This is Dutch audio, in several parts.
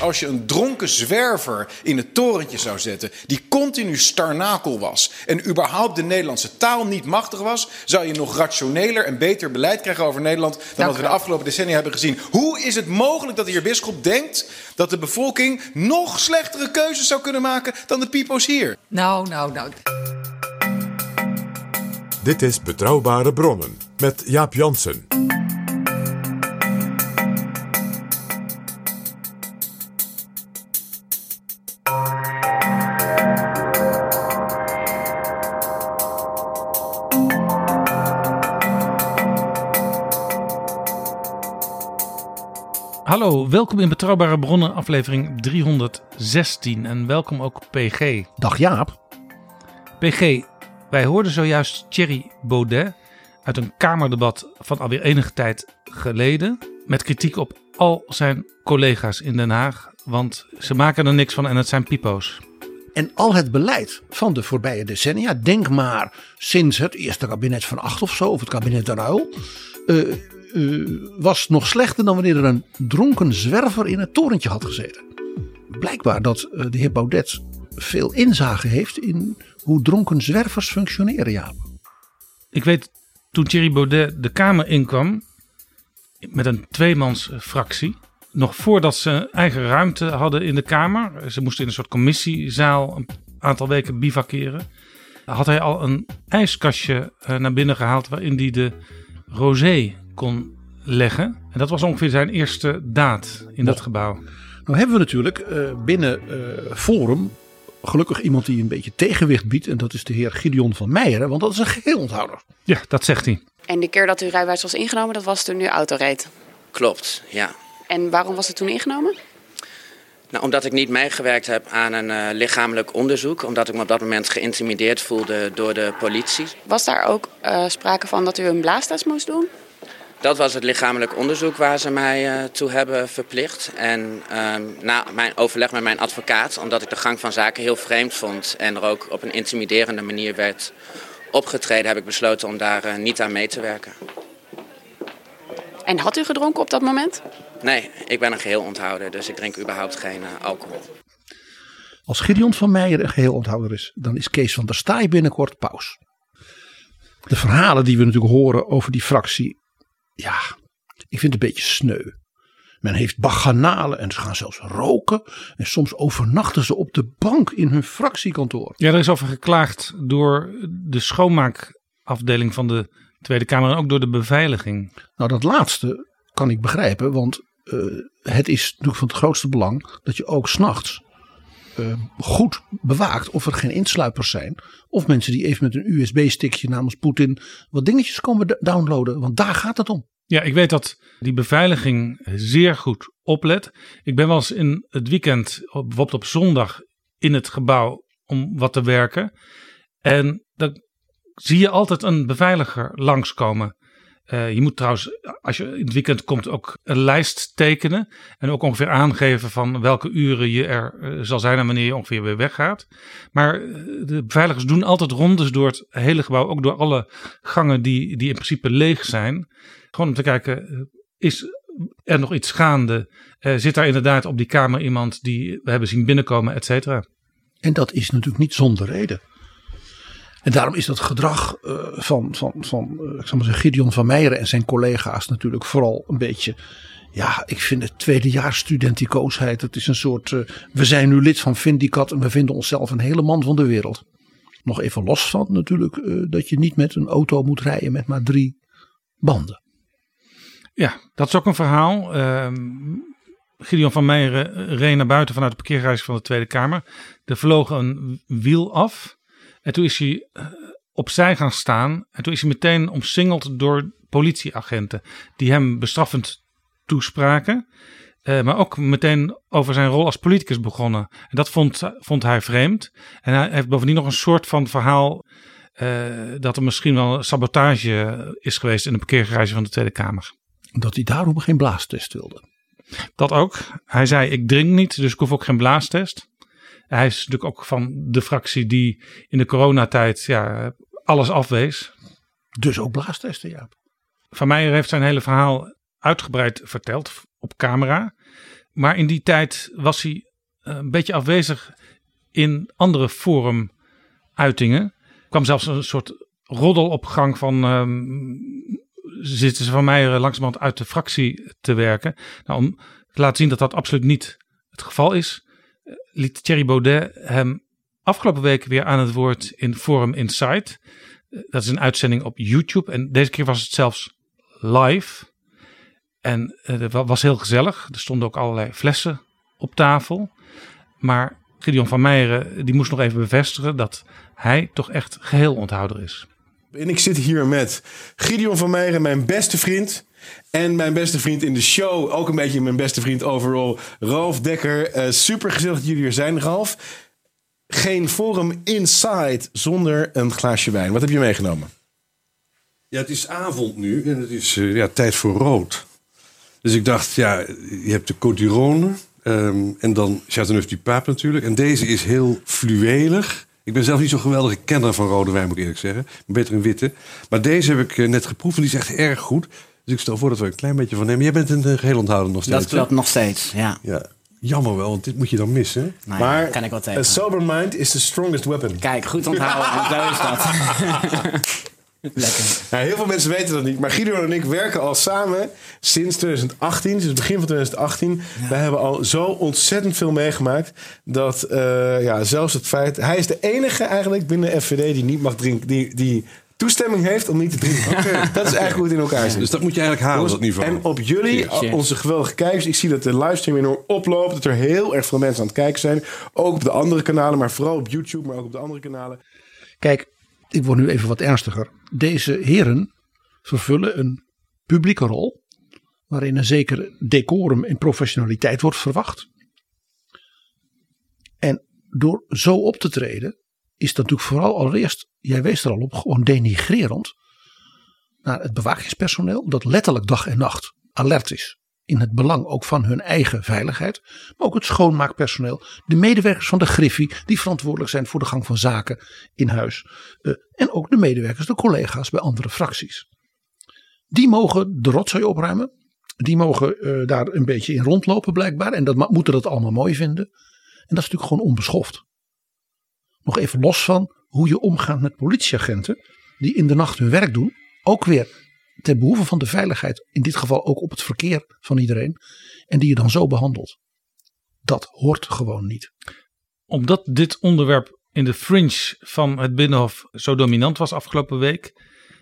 Als je een dronken zwerver in het torentje zou zetten, die continu starnakel was en überhaupt de Nederlandse taal niet machtig was, zou je nog rationeler en beter beleid krijgen over Nederland dan wat we de afgelopen decennia hebben gezien. Hoe is het mogelijk dat de heer Bisschop denkt dat de bevolking nog slechtere keuzes zou kunnen maken dan de pipo's hier? Nou, nou, nou. Dit is Betrouwbare Bronnen met Jaap Jansen. Welkom in Betrouwbare Bronnen, aflevering 316. En welkom ook PG. Dag Jaap. PG, wij hoorden zojuist Thierry Baudet uit een Kamerdebat van alweer enige tijd geleden. Met kritiek op al zijn collega's in Den Haag. Want ze maken er niks van en het zijn pipo's. En al het beleid van de voorbije decennia, denk maar sinds het eerste kabinet van acht of zo, of het kabinet de Ruil, eh, eh, was nog slechter dan wanneer er een dronken zwerver in het torentje had gezeten. Blijkbaar dat eh, de heer Baudet veel inzage heeft in hoe dronken zwervers functioneren, ja. Ik weet toen Thierry Baudet de Kamer inkwam met een tweemans fractie. Nog voordat ze eigen ruimte hadden in de Kamer. Ze moesten in een soort commissiezaal een aantal weken bivakeren. Had hij al een ijskastje eh, naar binnen gehaald waarin hij de rosé kon leggen. En dat was ongeveer zijn eerste daad in dat gebouw. Nou hebben we natuurlijk eh, binnen eh, Forum gelukkig iemand die een beetje tegenwicht biedt. En dat is de heer Gideon van Meijeren, want dat is een geheel onthouder. Ja, dat zegt hij. En de keer dat uw rijbewijs was ingenomen, dat was toen u auto reed. Klopt, ja. En waarom was het toen ingenomen? Nou, omdat ik niet meegewerkt heb aan een eh, lichamelijk onderzoek. Omdat ik me op dat moment geïntimideerd voelde door de politie. Was daar ook eh, sprake van dat u een blaastest moest doen? Dat was het lichamelijk onderzoek waar ze mij eh, toe hebben verplicht. En ehm, na mijn overleg met mijn advocaat, omdat ik de gang van zaken heel vreemd vond... en er ook op een intimiderende manier werd opgetreden... heb ik besloten om daar eh, niet aan mee te werken. En had u gedronken op dat moment? Nee, ik ben een geheel onthouder, dus ik drink überhaupt geen eh, alcohol. Als Gideon van Meijeren een geheel onthouder is, dan is Kees van der Staaij binnenkort paus. De verhalen die we natuurlijk horen over die fractie, ja, ik vind het een beetje sneu. Men heeft bacchanalen en ze gaan zelfs roken. En soms overnachten ze op de bank in hun fractiekantoor. Ja, er is over geklaagd door de schoonmaakafdeling van de Tweede Kamer en ook door de beveiliging. Nou, dat laatste kan ik begrijpen, want eh, het is natuurlijk van het grootste belang dat je ook s'nachts uh, goed bewaakt of er geen insluipers zijn. Of mensen die even met een USB-stickje namens Poetin wat dingetjes komen downloaden. Want daar gaat het om. Ja, ik weet dat die beveiliging zeer goed oplet. Ik ben wel eens in het weekend, bijvoorbeeld op zondag, in het gebouw om wat te werken. En dan zie je altijd een beveiliger langskomen. Uh, je moet trouwens, als je in het weekend komt, ook een lijst tekenen. En ook ongeveer aangeven van welke uren je er uh, zal zijn en wanneer je ongeveer weer weggaat. Maar uh, de beveiligers doen altijd rondes door het hele gebouw. Ook door alle gangen die, die in principe leeg zijn. Gewoon om te kijken, is er nog iets gaande? zit daar inderdaad op die kamer iemand die we hebben zien binnenkomen, et cetera? En dat is natuurlijk niet zonder reden. En daarom is dat gedrag uh, van, van, van uh, ik zal maar zeggen, Gideon van Meijeren en zijn collega's natuurlijk vooral een beetje. Ja, ik vind het tweedejaars studenticoosheid. Het is een soort. Uh, we zijn nu lid van Vindicat en we vinden onszelf een hele man van de wereld. Nog even los van natuurlijk dat je niet met een auto moet rijden met maar drie banden. Ja, dat is ook een verhaal. Uh, Gideon van Meijeren reed naar buiten vanuit de parkeergarage van de Tweede Kamer. Er vloog een wiel af. En toen is hij uh, opzij gaan staan. En toen is hij meteen omsingeld door politieagenten. Die hem bestraffend toespraken. Uh, maar ook meteen over zijn rol als politicus begonnen. En dat vond, vond hij vreemd. En hij heeft bovendien nog een soort van verhaal. Uh, dat er misschien wel sabotage is geweest in de parkeergarage van de Tweede Kamer. Dat hij daarom geen blaastest wilde. Dat ook. Hij zei: Ik drink niet, dus ik hoef ook geen blaastest. Hij is natuurlijk ook van de fractie die in de coronatijd ja, alles afwees. Dus ook blaastesten, ja. Van Meijer heeft zijn hele verhaal uitgebreid verteld op camera. Maar in die tijd was hij eh, een beetje afwezig in andere forumuitingen. Er kwam zelfs een soort roddelopgang van um, zitten ze van mij langzamerhand uit de fractie te werken. Nou, om te laten zien dat dat absoluut niet het geval is, liet Thierry Baudet hem afgelopen week weer aan het woord in Forum Insight. Dat is een uitzending op YouTube en deze keer was het zelfs live. En het eh, was heel gezellig. Er stonden ook allerlei flessen op tafel. Maar Gideon van Meijeren die moest nog even bevestigen dat hij toch echt geheel onthouder is. En ik zit hier met Gideon van Meijeren, mijn beste vriend. En mijn beste vriend in de show, ook een beetje mijn beste vriend overal, Ralf Dekker. Uh, super gezellig dat jullie er zijn, Ralf. Geen Forum Inside zonder een glaasje wijn. Wat heb je meegenomen? Ja, het is avond nu en het is uh, ja, tijd voor rood. Dus ik dacht, ja, je hebt de Côte um, en dan Chateauneuf du Pape natuurlijk. En deze is heel fluwelig. Ik ben zelf niet zo'n geweldige kenner van rode wijn, moet ik eerlijk zeggen. Beter een witte. Maar deze heb ik eh, net geproefd en die is echt erg goed. Dus ik stel voor dat we een klein beetje van nemen. Jij bent een geheel onthouden nog steeds. Dat klopt nog steeds, ja. ja. Jammer wel, want dit moet je dan missen. Nou maar kan ik wel tegen. A sober mind is the strongest weapon. Kijk, goed onthouden. en zo is dat. Lekker. heel veel mensen weten dat niet. Maar Guido en ik werken al samen sinds 2018. Sinds het begin van 2018. Ja. We hebben al zo ontzettend veel meegemaakt. Dat uh, ja, zelfs het feit... Hij is de enige eigenlijk binnen FVD die niet mag drinken. Die, die toestemming heeft om niet te drinken. Okay. Dat is eigenlijk hoe het in elkaar zit. Dus dat moet je eigenlijk halen, dat niveau. En op jullie, onze geweldige kijkers. Ik zie dat de livestream enorm oploopt. Dat er heel erg veel mensen aan het kijken zijn. Ook op de andere kanalen, maar vooral op YouTube, maar ook op de andere kanalen. Kijk, ik word nu even wat ernstiger. Deze heren vervullen een publieke rol. Waarin een zeker decorum en professionaliteit wordt verwacht. En door zo op te treden is dat natuurlijk vooral allereerst, jij wees er al op, gewoon denigrerend naar het bewakingspersoneel. Dat letterlijk dag en nacht alert is in het belang ook van hun eigen veiligheid. Maar ook het schoonmaakpersoneel, de medewerkers van de Griffie die verantwoordelijk zijn voor de gang van zaken in huis. Uh, en ook de medewerkers, de collega's bij andere fracties. Die mogen de rotzooi opruimen. Die mogen uh, daar een beetje in rondlopen blijkbaar. En dat moeten dat allemaal mooi vinden. En dat is natuurlijk gewoon onbeschoft. Nog even los van hoe je omgaat met politieagenten die in de nacht hun werk doen. Ook weer ten behoeve van de veiligheid, in dit geval ook op het verkeer van iedereen, en die je dan zo behandelt. Dat hoort gewoon niet. Omdat dit onderwerp in de fringe van het Binnenhof zo dominant was afgelopen week,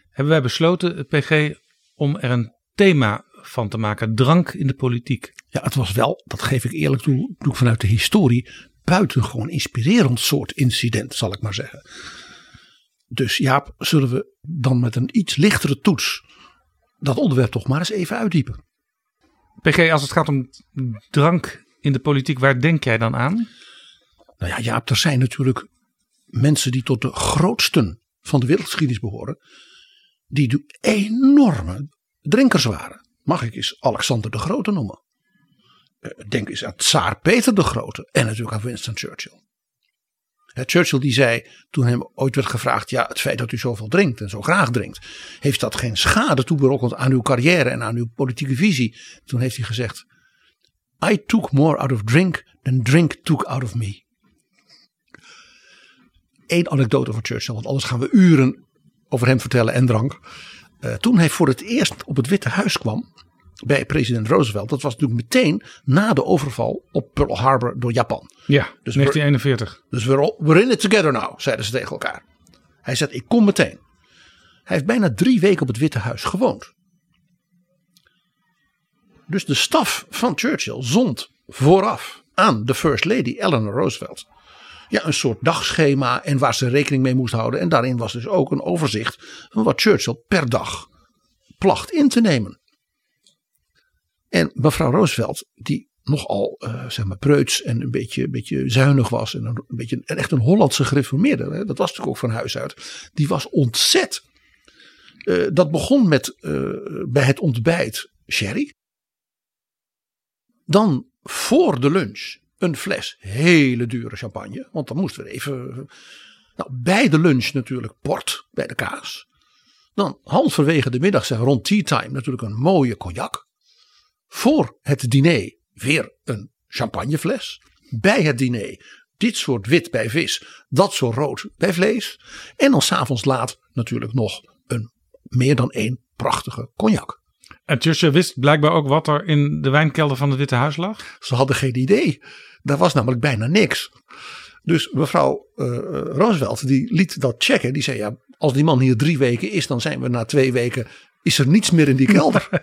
hebben wij besloten, het PG, om er een thema van te maken: drank in de politiek. Ja, het was wel, dat geef ik eerlijk toe, vanuit de historie, buitengewoon inspirerend soort incident, zal ik maar zeggen. Dus Jaap, zullen we dan met een iets lichtere toets dat onderwerp toch maar eens even uitdiepen. PG, als het gaat om drank in de politiek, waar denk jij dan aan? Nou ja, Jaap, er zijn natuurlijk mensen die tot de grootsten van de wereldgeschiedenis behoren. Die de enorme drinkers waren. Mag ik eens Alexander de Grote noemen? Eh, denk eens aan Tsaar Peter de Grote en natuurlijk aan Winston Churchill. Churchill die zei toen hem ooit werd gevraagd: ja, het feit dat u zoveel drinkt en zo graag drinkt, heeft dat geen schade toeberokkend aan uw carrière en aan uw politieke visie? Toen heeft hij gezegd: I took more out of drink than drink took out of me. Eén anekdote van Churchill, want anders gaan we uren over hem vertellen en drank. Uh, toen hij voor het eerst op het Witte Huis kwam, bij president Roosevelt. Dat was natuurlijk meteen na de overval op Pearl Harbor door Japan. Ja, dus 1941. dus we're, all, we're in it together now, zeiden ze tegen elkaar. Hij zegt, ik kom meteen. Hij heeft bijna drie weken op het Witte Huis gewoond. Dus de staf van Churchill zond vooraf aan de First Lady Eleanor Roosevelt ja, een soort dagschema en waar ze rekening mee moest houden. En daarin was dus ook een overzicht van wat Churchill per dag placht in te nemen. En mevrouw Roosevelt, die nogal uh, zeg maar preuts en een beetje, beetje zuinig was. En een, beetje en echt een Hollandse gereformeerde. Hè, dat was natuurlijk ook van huis uit. Die was ontzet. Uh, dat begon met uh, bij het ontbijt sherry. Dan voor de lunch een fles hele dure champagne. Want dan moesten we even. Nou, bij de lunch natuurlijk port bij de kaas. Dan halverwege de middag, zeg rond tea time, natuurlijk een mooie cognac. Voor het diner weer een champagnefles. Bij het diner dit soort wit bij vis, dat soort rood bij vlees. En dan s'avonds laat natuurlijk nog een meer dan één prachtige cognac. En Churchill wist blijkbaar ook wat er in de wijnkelder van het Witte Huis lag? Ze hadden geen idee. Daar was namelijk bijna niks. Dus mevrouw uh, Roosevelt die liet dat checken. Die zei ja, als die man hier drie weken is, dan zijn we na twee weken, is er niets meer in die kelder.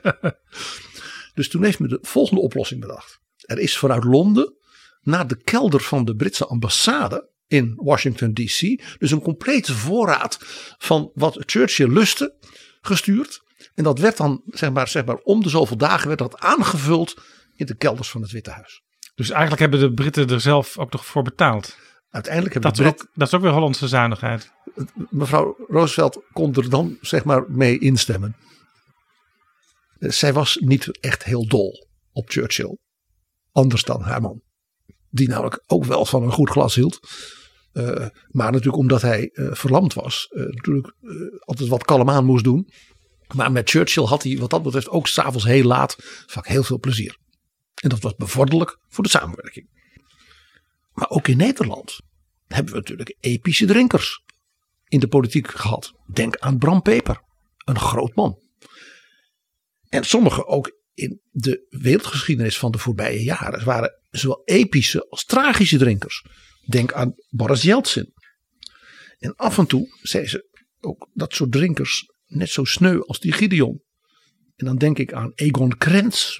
dus toen heeft men de volgende oplossing bedacht. Er is vanuit Londen naar de kelder van de Britse ambassade in Washington DC. Dus een complete voorraad van wat Churchill lustte gestuurd. En dat werd dan zeg maar, zeg maar om de zoveel dagen werd dat aangevuld in de kelders van het Witte Huis. Dus eigenlijk hebben de Britten er zelf ook nog voor betaald. Uiteindelijk hebben dat, is ook, dat is ook weer Hollandse zuinigheid. Mevrouw Roosevelt kon er dan zeg maar mee instemmen. Zij was niet echt heel dol op Churchill. Anders dan haar man. Die namelijk ook wel van een goed glas hield. Uh, maar natuurlijk omdat hij uh, verlamd was. Uh, natuurlijk altijd wat kalm aan moest doen. Maar met Churchill had hij wat dat betreft ook s'avonds heel laat vaak heel veel plezier. En dat was bevorderlijk voor de samenwerking. Maar ook in Nederland hebben we natuurlijk epische drinkers in de politiek gehad. Denk aan Bram Peper, een groot man. En sommigen ook in de wereldgeschiedenis van de voorbije jaren waren zowel epische als tragische drinkers. Denk aan Boris Yeltsin. En af en toe zei ze ook dat soort drinkers net zo sneu als die Gideon. En dan denk ik aan Egon Krenz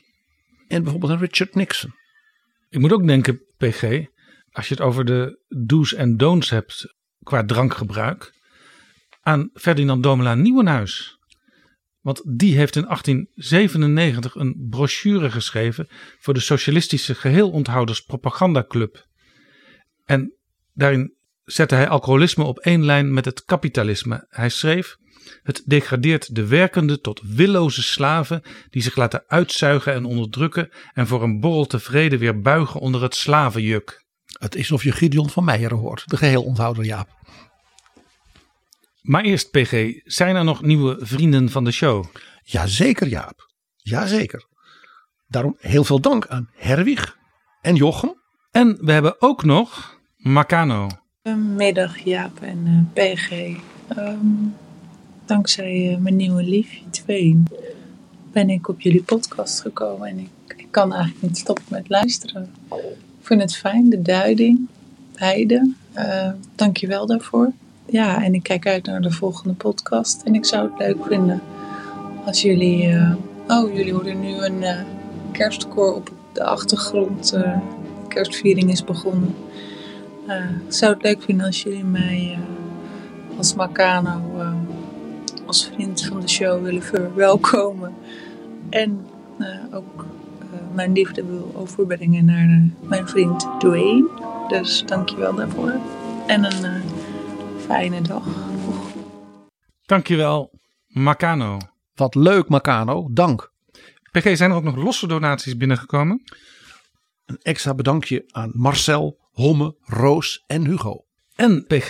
en bijvoorbeeld aan Richard Nixon. Ik moet ook denken, PG, als je het over de do's en don'ts hebt qua drankgebruik, aan Ferdinand Domela Nieuwenhuis. Want die heeft in 1897 een brochure geschreven voor de Socialistische Geheelonthouders Propagandaclub. En daarin zette hij alcoholisme op één lijn met het kapitalisme. Hij schreef: het degradeert de werkende tot willoze slaven die zich laten uitzuigen en onderdrukken en voor een borrel tevreden weer buigen onder het slavenjuk. Het is of je Gideon van Meijeren hoort, de geheel onthouder Jaap. Maar eerst PG, zijn er nog nieuwe vrienden van de show? Jazeker Jaap, jazeker. Daarom heel veel dank aan Herwig en Jochem. En we hebben ook nog Makano. Middag Jaap en uh, PG. Um, dankzij uh, mijn nieuwe liefje Tween ben ik op jullie podcast gekomen en ik, ik, kan eigenlijk niet stoppen met luisteren. Ik vind het fijn, de duiding, beide. Uh, Dank je wel daarvoor. Ja, en ik kijk uit naar de volgende podcast en ik zou het leuk vinden als jullie... Uh, oh, jullie horen nu een uh, kerstkoor op de achtergrond. Uh, kerstviering is begonnen. ik zou het leuk vinden als jullie mij als Macano als vriend van de show willen verwelkomen. En ook mijn liefde wil overbrengen naar mijn vriend Dwayne. Dus dankjewel daarvoor. En een fijne dag. Dankjewel, Macano. Wat leuk, Macano. Dank. PG, zijn er ook nog losse donaties binnengekomen? Een extra bedankje aan Marcel, Homme, Roos en Hugo. En PG,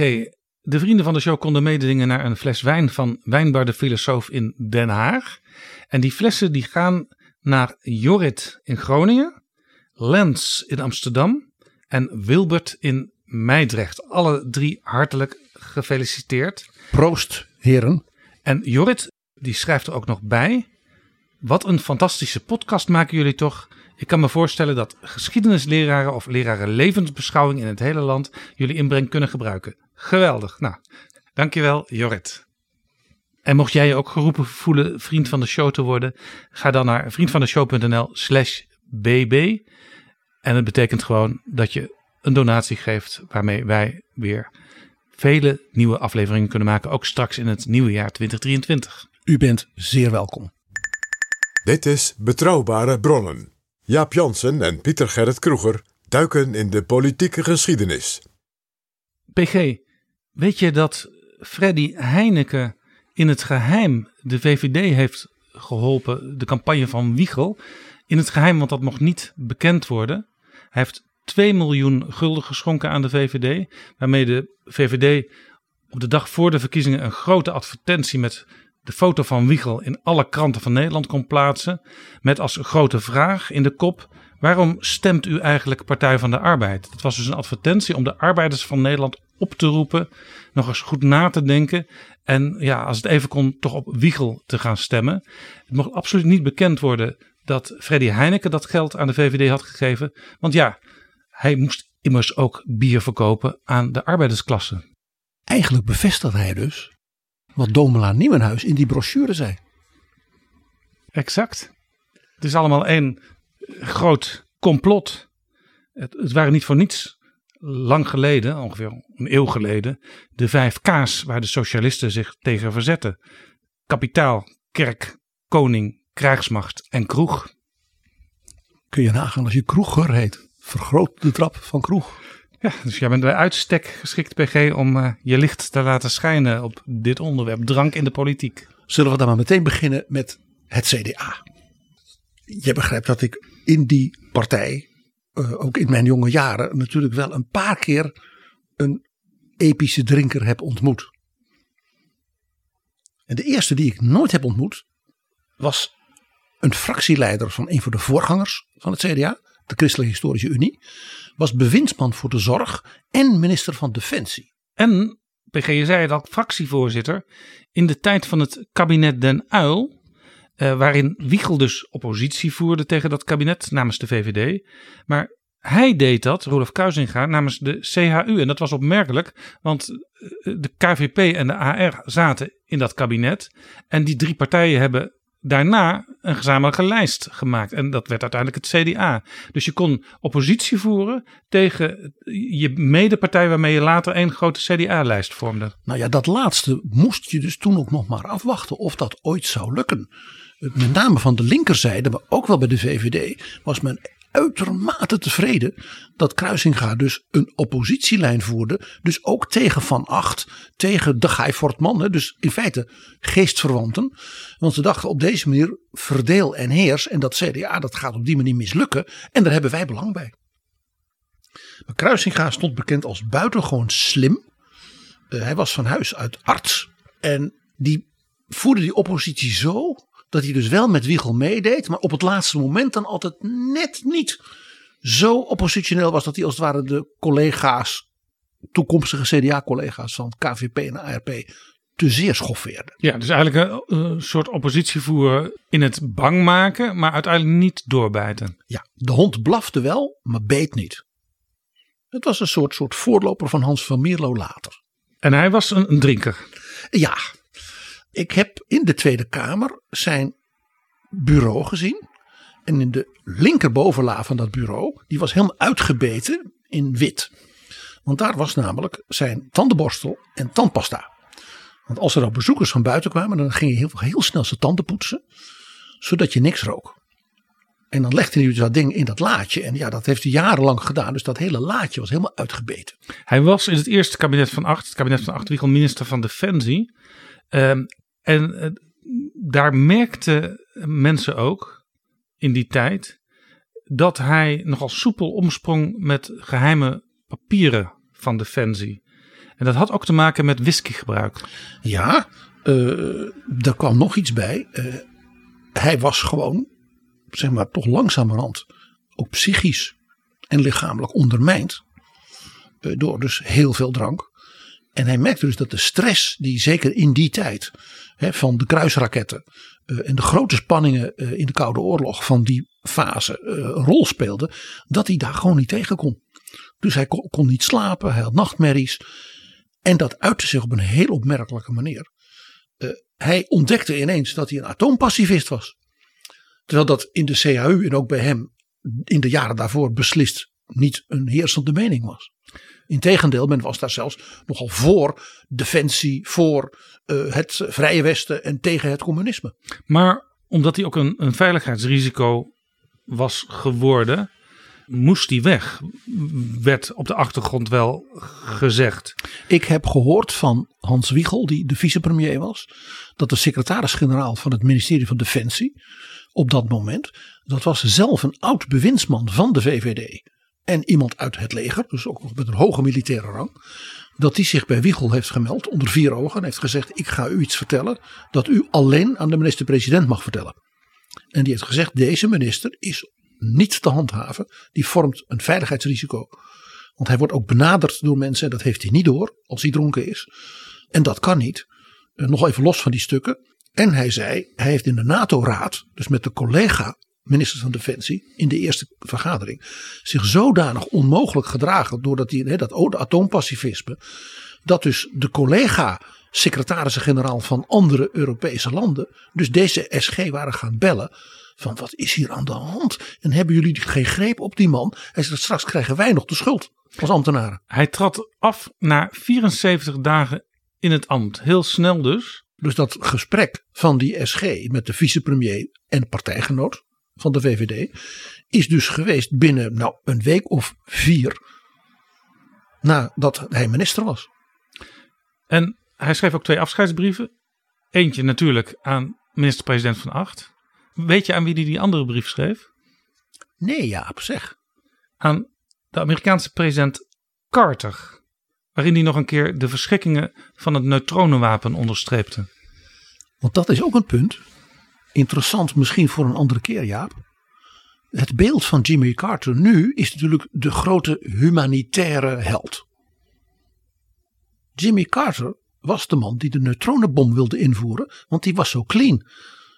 de vrienden van de show konden mededingen naar een fles wijn van Wijnbar de Filosoof in Den Haag. En die flessen die gaan naar Jorrit in Groningen, Lens in Amsterdam en Wilbert in Meidrecht. Alle drie hartelijk gefeliciteerd. Proost, heren. En Jorrit, die schrijft er ook nog bij. Wat een fantastische podcast maken jullie toch? Ik kan me voorstellen dat geschiedenisleraren of leraren levensbeschouwing in het hele land jullie inbreng kunnen gebruiken. Geweldig. Nou, dankjewel Jorrit. En mocht jij je ook geroepen voelen vriend van de show te worden, ga dan naar vriendvandeshow.nl slash bb. En het betekent gewoon dat je een donatie geeft waarmee wij weer vele nieuwe afleveringen kunnen maken, ook straks in het nieuwe jaar 2023. U bent zeer welkom. Dit is Betrouwbare Bronnen. Jaap Jansen en Pieter Gerrit Kroeger duiken in de politieke geschiedenis. PG, weet je dat Freddy Heineken in het geheim de VVD heeft geholpen, de campagne van Wiegel? In het geheim, want dat mocht niet bekend worden. Hij heeft 2 miljoen gulden geschonken aan de VVD, waarmee de VVD op de dag voor de verkiezingen een grote advertentie met de foto van Wiegel in alle kranten van Nederland kon plaatsen. Met als grote vraag in de kop: waarom stemt u eigenlijk Partij van de Arbeid? Dat was dus een advertentie om de arbeiders van Nederland op te roepen, nog eens goed na te denken. En ja, als het even kon, toch op Wiegel te gaan stemmen. Het mocht absoluut niet bekend worden dat Freddy Heineken dat geld aan de VVD had gegeven. Want ja, hij moest immers ook bier verkopen aan de arbeidersklasse. Eigenlijk bevestigt hij dus wat Domela Nieuwenhuis in die brochure zei. Exact. Het is allemaal één groot complot. Het, het waren niet voor niets lang geleden, ongeveer een eeuw geleden, de vijf K's waar de socialisten zich tegen verzetten. Kapitaal, kerk, koning, krijgsmacht en kroeg. Kun je nagaan als je kroeger heet. Vergroot de trap van kroeg. Ja, dus jij bent bij uitstek geschikt, PG, om uh, je licht te laten schijnen op dit onderwerp, drank in de politiek. Zullen we dan maar meteen beginnen met het CDA? Je begrijpt dat ik in die partij, uh, ook in mijn jonge jaren, natuurlijk wel een paar keer een epische drinker heb ontmoet. En de eerste die ik nooit heb ontmoet, was een fractieleider van een van de voorgangers van het CDA, de Christelijke Historische Unie, was bewindsman voor de zorg en minister van Defensie. En, PG, je zei al, fractievoorzitter in de tijd van het kabinet Den Uil, eh, waarin Wiegel dus oppositie voerde tegen dat kabinet namens de VVD. Maar hij deed dat, Rolf Kuizinga, namens de CHU. En dat was opmerkelijk, want de KVP en de AR zaten in dat kabinet. En die drie partijen hebben daarna een gezamenlijke lijst gemaakt. En dat werd uiteindelijk het CDA. Dus je kon oppositie voeren tegen je medepartij waarmee je later een grote CDA-lijst vormde. Nou ja, dat laatste moest je dus toen ook nog maar afwachten of dat ooit zou lukken. Met name van de linkerzijde, maar ook wel bij de VVD, was men uitermate tevreden dat Kruisinga dus een oppositielijn voerde. Dus ook tegen Van Acht, tegen de Guy Fortman. Dus in feite geestverwanten. Want ze dachten op deze manier verdeel en heers. En dat CDA dat gaat op die manier mislukken. En daar hebben wij belang bij. Maar Kruisinga stond bekend als buitengewoon slim. Uh, hij was van huis uit arts. En die voerde die oppositie zo dat hij dus wel met Wiegel meedeed, maar op het laatste moment dan altijd net niet zo oppositioneel was dat hij als het ware de collega's, toekomstige CDA-collega's van KVP en ARP te zeer schoffeerde. Ja, dus eigenlijk een, een soort oppositievoer in het bang maken, maar uiteindelijk niet doorbijten. Ja, de hond blafte wel, maar beet niet. Het was een soort, soort voorloper van Hans van Mierlo later. En hij was een, een drinker? Ja, ik heb in de Tweede Kamer zijn bureau gezien. En in de linkerbovenla van dat bureau, die was helemaal uitgebeten in wit. Want daar was namelijk zijn tandenborstel en tandpasta. Want als er dan bezoekers van buiten kwamen, dan ging je heel, heel snel zijn tanden poetsen. Zodat je niks rook. En dan legde hij dus dat ding in dat laadje. En ja, dat heeft hij jarenlang gedaan. Dus dat hele laadje was helemaal uitgebeten. Hij was in het eerste kabinet van Acht, het kabinet van Acht minister van Defensie. Um, en uh, daar merkten mensen ook in die tijd dat hij nogal soepel omsprong met geheime papieren van Defensie. En dat had ook te maken met whiskygebruik. Ja, uh, er kwam nog iets bij. Uh, hij was gewoon, zeg maar, toch langzamerhand ook psychisch en lichamelijk ondermijnd. Door dus heel veel drank. En hij merkte dus dat de stress die zeker in die tijd hè, van de kruisraketten eh, en de grote spanningen eh, in de Koude Oorlog van die fase eh, een rol speelden, dat hij daar gewoon niet tegen kon. Dus hij kon, kon niet slapen, hij had nachtmerries. En dat uitte zich op een heel opmerkelijke manier. Hij ontdekte ineens dat hij een atoompacifist was. Terwijl dat in de CHU en ook bij hem in de jaren daarvoor beslist niet een heersende mening was. Integendeel, men was daar zelfs nogal voor defensie, voor eh, het Vrije Westen en tegen het communisme. Maar omdat hij ook een, een veiligheidsrisico was geworden, moest hij weg. Werd op de achtergrond wel gezegd. Ik heb gehoord van Hans Wiegel, die de vicepremier was, dat de secretaris-generaal van het ministerie van Defensie op dat moment, dat was zelf een oud bewindsman van de VVD en iemand uit het leger, dus ook nog met een hoge militaire rang, dat die zich bij Wiegel heeft gemeld onder vier ogen en heeft gezegd: Ik ga u iets vertellen dat u alleen aan de minister-president mag vertellen. En die heeft gezegd: Deze minister is niet te handhaven, die vormt een veiligheidsrisico. Want hij wordt ook benaderd door mensen en dat heeft hij niet door als hij dronken is. En dat kan niet. Eh, nog even los van die stukken. En hij zei, hij heeft in de NATO-raad, dus met de collega minister van Defensie in de eerste vergadering, zich zodanig onmogelijk gedragen doordat hij dat oude atoompacifisme, dat dus de collega secretarissen-generaal van andere Europese landen, dus deze SG waren gaan bellen van wat is hier aan de hand? En hebben jullie geen greep op die man? Hij zegt straks krijgen wij nog de schuld als ambtenaren. Hij trad af na 74 dagen in het ambt. Heel snel dus. Dus dat gesprek van die SG met de vicepremier en partijgenoot van de VVD is dus geweest binnen nou, een week of vier nadat hij minister was. En hij schreef ook twee afscheidsbrieven. Eentje natuurlijk aan minister-president van Acht. Weet je aan wie hij die andere brief schreef? Nee, Jaap, zeg. Aan de Amerikaanse president Carter. Waarin hij nog een keer de verschrikkingen van het neutronenwapen onderstreepte. Want dat is ook een punt. Interessant misschien voor een andere keer, Jaap. Het beeld van Jimmy Carter nu is natuurlijk de grote humanitaire held. Jimmy Carter was de man die de neutronenbom wilde invoeren, want die was zo clean.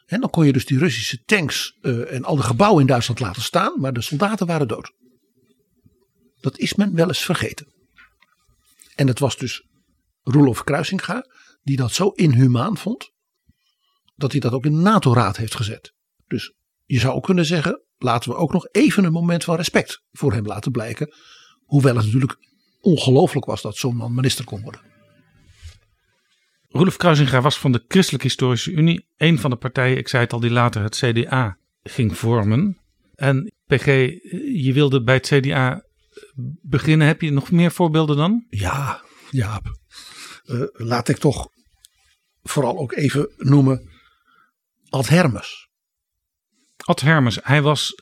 En dan kon je dus die Russische tanks uh, en alle gebouwen in Duitsland laten staan, maar de soldaten waren dood. Dat is men wel eens vergeten. En het was dus Roelof Kruisinga die dat zo inhumaan vond, dat hij dat ook in de NATO-raad heeft gezet. Dus je zou ook kunnen zeggen, laten we ook nog even een moment van respect voor hem laten blijken. Hoewel het natuurlijk ongelooflijk was dat zo'n man minister kon worden. Roelof Kruisinga was van de Christelijke Historische Unie. Een van de partijen, ik zei het al, die later het CDA ging vormen. En PG, je wilde bij het CDA beginnen. Heb je nog meer voorbeelden dan? Ja, ja. Uh, laat ik toch vooral ook even noemen Ad Hermes. Ad Hermes, hij was,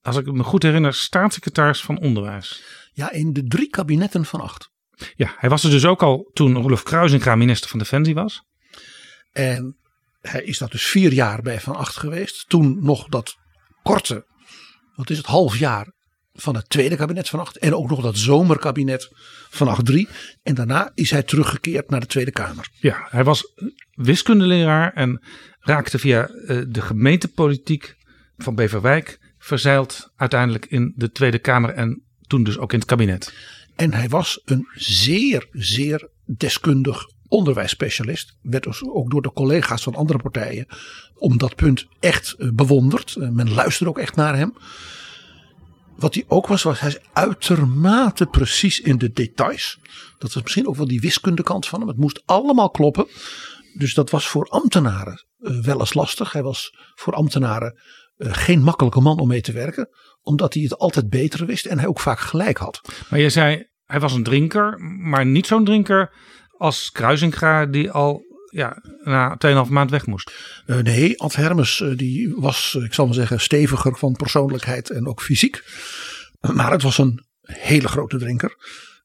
als ik me goed herinner, staatssecretaris van Onderwijs. Ja, in de drie kabinetten van acht. Ja, hij was er dus ook al toen Rolof Kruisinga minister van Defensie was. En hij is dat dus vier jaar bij Van Acht geweest. Toen nog dat korte, wat is het, half jaar van het tweede kabinet van Acht. En ook nog dat zomerkabinet van Acht 3. En daarna is hij teruggekeerd naar de Tweede Kamer. Ja, hij was wiskundeleraar en raakte via eh, de gemeentepolitiek van Beverwijk verzeild uiteindelijk in de Tweede Kamer en toen dus ook in het kabinet. En hij was een zeer, zeer deskundig onderwijsspecialist. Werd dus ook door de collega's van andere partijen om dat punt echt eh, bewonderd. Eh, men luisterde ook echt naar hem. Wat hij ook was, was hij uitermate precies in de details. Dat was misschien ook wel die wiskundekant van hem. Het moest allemaal kloppen. Dus dat was voor ambtenaren uh, wel eens lastig. Hij was voor ambtenaren geen makkelijke man om mee te werken. Omdat hij het altijd beter wist en hij ook vaak gelijk had. Maar je zei, hij was een drinker, maar niet zo'n drinker als Kruisinga die al ja, na 2,5 maand weg moest. Uh, nee, Ad Hermes uh, die was, ik zal maar zeggen, steviger van persoonlijkheid en ook fysiek. Maar het was een hele grote drinker.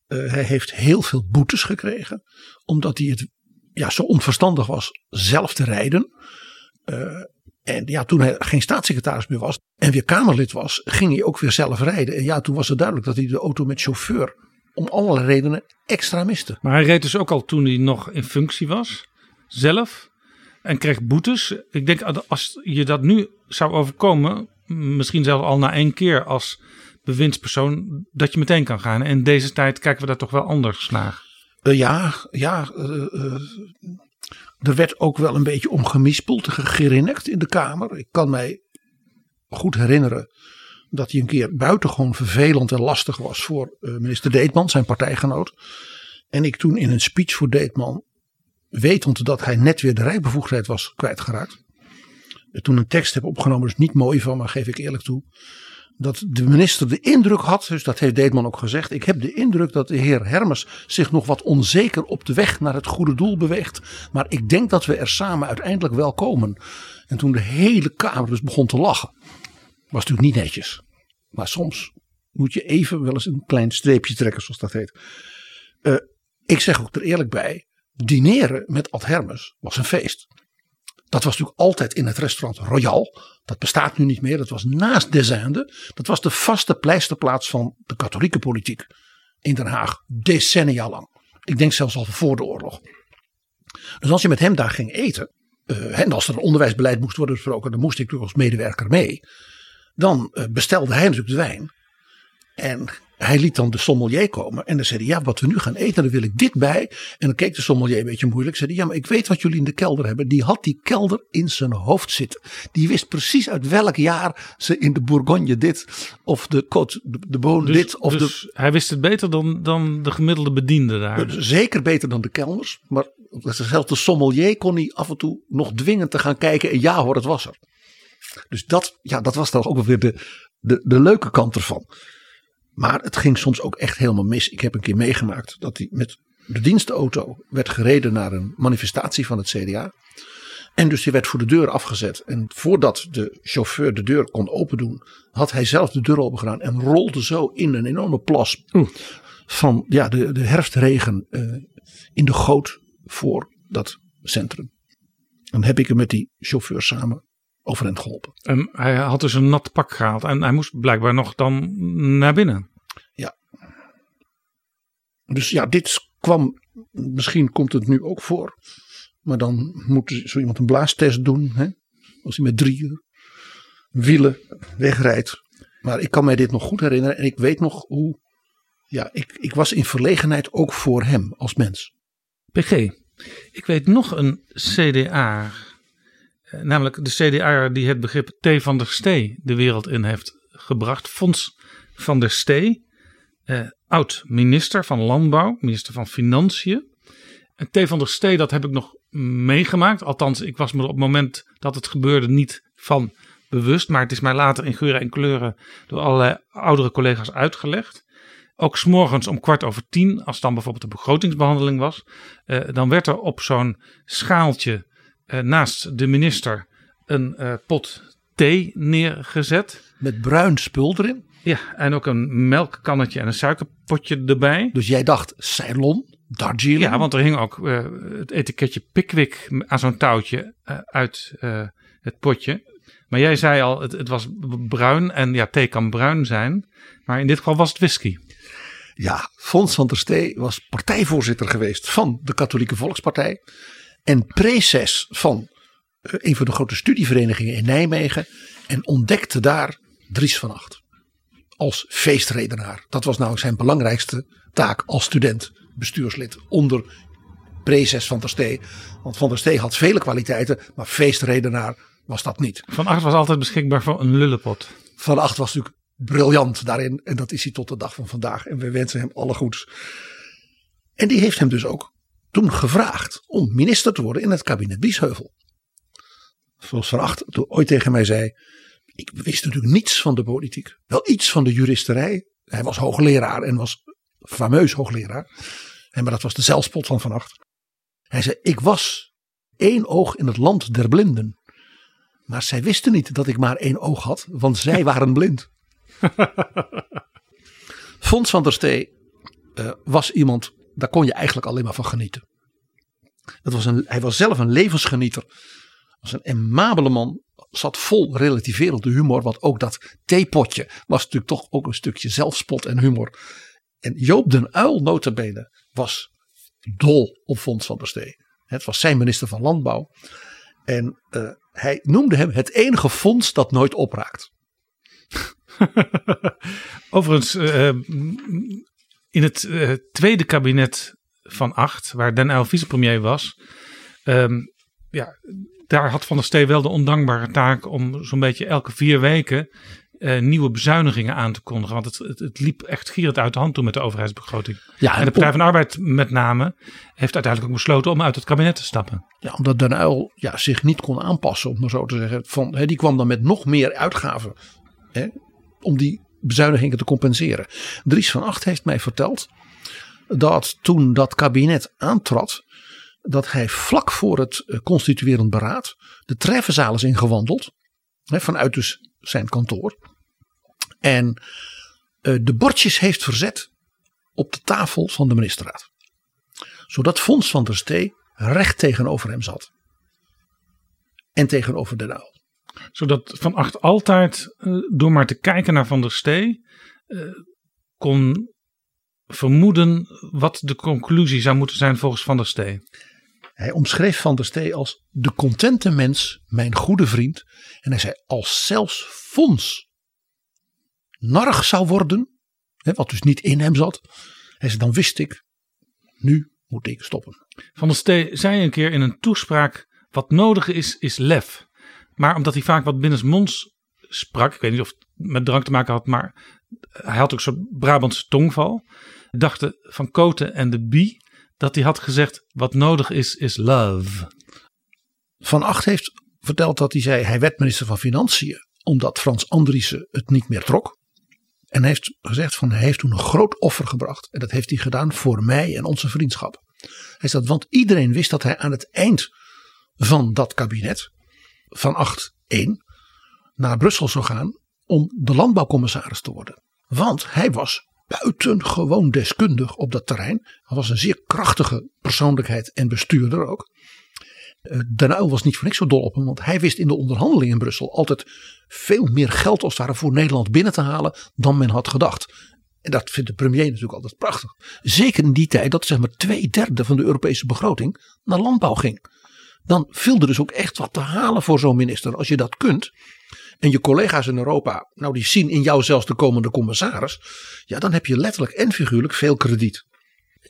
Uh, hij heeft heel veel boetes gekregen, omdat hij het ja, zo onverstandig was zelf te rijden. en ja, toen hij geen staatssecretaris meer was en weer Kamerlid was, ging hij ook weer zelf rijden. En ja, toen was het duidelijk dat hij de auto met chauffeur om allerlei redenen extra miste. Maar hij reed dus ook al toen hij nog in functie was, zelf. en kreeg boetes. Ik denk als je dat nu zou overkomen, misschien zelfs al na één keer als bewindspersoon, dat je meteen kan gaan. En in deze tijd kijken we daar toch wel anders naar. Uh, ja, ja. Uh, uh, er werd ook wel een beetje om gemispeld, in de Kamer. Ik kan mij goed herinneren dat hij een keer buitengewoon vervelend en lastig was voor minister Deetman, zijn partijgenoot. En ik toen in een speech voor Deetman, wetend dat hij net weer de rijbevoegdheid was kwijtgeraakt. Toen een tekst heb opgenomen, dus niet mooi van, maar geef ik eerlijk toe dat de minister de indruk had, dus dat heeft Deetman ook gezegd. Ik heb de indruk dat de heer Hermes zich nog wat onzeker op de weg naar het goede doel beweegt. Maar ik denk dat we er samen uiteindelijk wel komen. En toen de hele Kamer dus begon te lachen. Was natuurlijk niet netjes. Maar soms moet je even wel eens een klein streepje trekken, zoals dat heet. Uh, ik zeg ook er eerlijk bij. Dineren met Ad Hermes was een feest. Dat was natuurlijk altijd in het restaurant Royal. Dat bestaat nu niet meer. Dat was naast Desinde. Dat was de vaste pleisterplaats van de katholieke politiek in Den Haag. Decennia lang. Ik denk zelfs al voor de oorlog. Dus als je met hem daar ging eten. Uh, en als er een onderwijsbeleid moest worden besproken. Dan moest ik natuurlijk als medewerker mee. Dan uh, bestelde hij natuurlijk de wijn. En hij liet dan de sommelier komen en dan zei hij, ja wat we nu gaan eten, dan wil ik dit bij. En dan keek de sommelier een beetje moeilijk. Zei hij, ja maar ik weet wat jullie in de kelder hebben. Die had die kelder in zijn hoofd zitten. Die wist precies uit welk jaar ze in de Bourgogne dit of de Côte de, de dus, dit. Of dus de, hij wist het beter dan, dan de gemiddelde bediende daar. Zeker beter dan de kelners. Maar zelfs de sommelier kon hij af en toe nog dwingen te gaan kijken. En ja hoor, het was er. Dus dat, ja, dat was dan ook weer de, de, de leuke kant ervan. Maar het ging soms ook echt helemaal mis. Ik heb een keer meegemaakt dat hij met de dienstauto werd gereden naar een manifestatie van het CDA. En dus die werd voor de deur afgezet. En voordat de chauffeur de deur kon opendoen, had hij zelf de deur open gedaan. En rolde zo in een enorme plas van ja, de, de herfstregen uh, in de goot voor dat centrum. En heb ik hem met die chauffeur samen overeind geholpen. En hij had dus een nat pak gehaald en hij moest blijkbaar nog dan naar binnen. Ja. Dus ja, dit kwam, misschien komt het nu ook voor. Maar dan moet zo iemand een blaastest doen. Hè? Als hij met drie wielen wegrijdt. Maar ik kan mij dit nog goed herinneren. En ik weet nog hoe. Ja, ik, ik was in verlegenheid ook voor hem als mens. PG, ik weet nog een CDA namelijk de CDA die het begrip T van der Stee de wereld in heeft gebracht. Fons van der Stee, eh, oud minister van Landbouw, minister van Financiën. En T van der Stee, dat heb ik nog meegemaakt. Althans, ik was me op het moment dat het gebeurde niet van bewust. Maar het is mij later in geuren en kleuren door allerlei oudere collega's uitgelegd. Ook s'morgens om kwart over tien, als dan bijvoorbeeld de begrotingsbehandeling was. Eh, dan werd er op zo'n schaaltje uh, naast de minister een uh, pot thee neergezet. Met bruin spul erin? Ja, en ook een melkkannetje en een suikerpotje erbij. Dus jij dacht Ceylon, Darjeeling? Ja, want er hing ook uh, het etiketje Pickwick aan zo'n touwtje uit het potje. Maar jij zei al, het, het, was bruin en ja, thee kan bruin zijn. Maar in dit geval was het whisky. Ja, Fons van der Stee was partijvoorzitter geweest van de Katholieke Volkspartij en preces van eh, een van de grote studieverenigingen in Nijmegen. En ontdekte daar Dries van Acht. Als feestredenaar. Dat was nou zijn belangrijkste taak als student, bestuurslid. Onder preces van der Stee. Want van der Stee had vele kwaliteiten, maar feestredenaar was dat niet. Van Acht was altijd beschikbaar voor een lullepot. Van Acht was natuurlijk briljant daarin. En dat is hij tot de dag van vandaag. En we wensen hem alle goeds. En die heeft hem dus ook toen gevraagd om minister te worden in het kabinet Biesheuvel. Zoals Van Acht toen ooit tegen mij zei. Ik wist natuurlijk niets van de politiek. Wel iets van de juristerij. Hij was hoogleraar en was fameus hoogleraar. En maar dat was de zelfspot van Van Acht. Hij zei, ik was één oog in het land der blinden. Maar zij wisten niet dat ik maar één oog had, want zij waren blind. Fons van der Stee uh, was iemand daar kon je eigenlijk alleen maar van genieten. Dat was een, hij was zelf een levensgenieter. Was een emabele man. Zat vol relativerende humor. Want ook dat theepotje was natuurlijk toch ook een stukje zelfspot en humor. En Joop den Uil notabene was dol op Fons van der Stee. Het was zijn minister van Landbouw. En eh, hij noemde hem het enige fonds dat nooit opraakt. Overigens, eh, in het eh, tweede kabinet van acht, waar Den Uyl vicepremier was, ehm, ja, daar had Van der Stee wel de ondankbare taak om zo'n beetje elke vier weken eh, nieuwe bezuinigingen aan te kondigen. Want het, het, het liep echt gierend uit de hand toen met de overheidsbegroting. Ja, en de Partij van de Arbeid met name heeft uiteindelijk ook besloten om uit het kabinet te stappen. Ja, omdat Den Uyl ja, zich niet kon aanpassen, om maar zo te zeggen. Van, hè, die kwam dan met nog meer uitgaven hè, om die bezuinigingen te compenseren. Dries van Acht heeft mij verteld dat toen dat kabinet aantrad, dat hij vlak voor het eh, constituerend beraad de treffenzaal is ingewandeld. Hè, vanuit dus zijn kantoor. En eh, de bordjes heeft verzet op de tafel van de ministerraad. Zodat Fons van der Stee recht tegenover hem zat. En tegenover Den Uyl. Zodat Van Acht altijd, eh, door maar te kijken naar Van der Stee, eh, kon vermoeden wat de conclusie zou moeten zijn volgens Van der Stee. Hij omschreef Van der Stee als de contente mens, mijn goede vriend. En hij zei als zelfs Fons narrig zou worden, hè, wat dus niet in hem zat. Hij zei dan wist ik, nu moet ik stoppen. Van der Stee zei een keer in een toespraak: wat nodig is, is lef. Maar omdat hij vaak wat binnensmonds sprak, ik weet niet of het met drank te maken had, maar hij had ook zo'n Brabantse tongval. Dachten Van Koten en de Bie dat hij had gezegd: wat nodig is, is love. Van Acht heeft verteld dat hij zei hij werd minister van Financiën omdat Frans Andriessen het niet meer trok. En heeft gezegd van hij heeft toen een groot offer gebracht. En dat heeft hij gedaan voor mij en onze vriendschap. Hij zegt, want iedereen wist dat hij aan het eind van dat kabinet van 8-1 naar Brussel zou gaan om de landbouwcommissaris te worden. Want hij was buitengewoon deskundig op dat terrein. Hij was een zeer krachtige persoonlijkheid en bestuurder ook. Eh, Den was niet voor niks zo dol op hem, want hij wist in de onderhandelingen in Brussel altijd veel meer geld als ware voor Nederland binnen te halen dan men had gedacht. En dat vindt de premier natuurlijk altijd prachtig. Zeker in die tijd dat zeg maar twee derde van de Europese begroting naar landbouw ging. Dan viel er dus ook echt wat te halen voor zo'n minister. Als je dat kunt en je collega's in Europa, nou die zien in jou zelfs de komende commissaris. Ja, dan heb je letterlijk en figuurlijk veel krediet.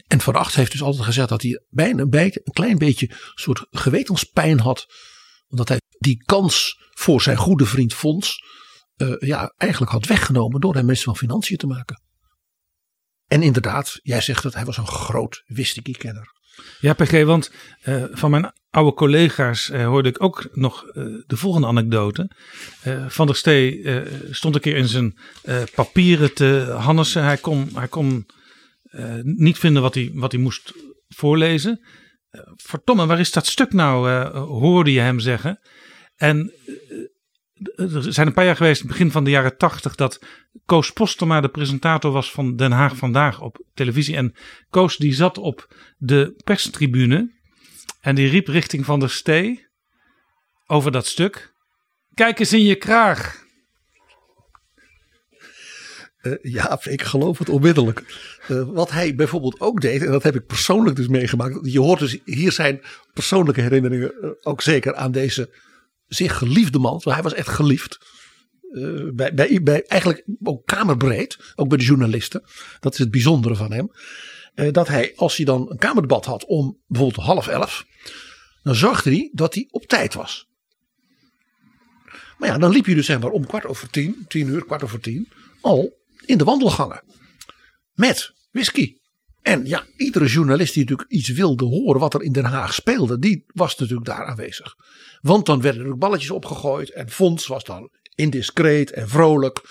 En Van Acht heeft dus altijd gezegd dat hij bijna een, een klein beetje een soort gewetenspijn had. Omdat hij die kans voor zijn goede vriend Fons eh, ja, eigenlijk had weggenomen door hem minister van Financiën te maken. En inderdaad, jij zegt dat hij was een groot wistiki-kenner. Ja, PG, want eh, van mijn oude collega's eh, hoorde ik ook nog eh, de volgende anekdote. Van der Stee stond een keer in zijn papieren te Hannessen. Hij kon, hij kon niet vinden wat hij, wat hij moest voorlezen. Verdomme, waar is dat stuk nou? hoorde je hem zeggen. En er zijn een paar jaar geweest, begin van de jaren tachtig, dat Koos Postema de presentator was van Den Haag Vandaag op televisie. En Koos die zat op de perstribune en die riep richting Van der Stee over dat stuk. Kijk eens in je kraag. Uh, ja, ik geloof het onmiddellijk. Uh, wat hij bijvoorbeeld ook deed, en dat heb ik persoonlijk dus meegemaakt. Je hoort dus hier zijn persoonlijke herinneringen uh, ook zeker aan deze zeer geliefde man. Want hij was echt geliefd. Uh, bij, bij, eigenlijk ook kamerbreed, ook bij de journalisten. Dat is het bijzondere van hem. Uh, dat hij, als hij dan een kamerdebat had om bijvoorbeeld half elf. Dan zorgde hij dat hij op tijd was. Maar ja, dan liep je dus zeg maar om kwart over tien, tien uur, kwart over tien. Al in de wandelgangen. Met whisky. En ja, iedere journalist die natuurlijk iets wilde horen wat er in Den Haag speelde, die was natuurlijk daar aanwezig. Want dan werden er ook balletjes opgegooid en Fons was dan indiscreet en vrolijk.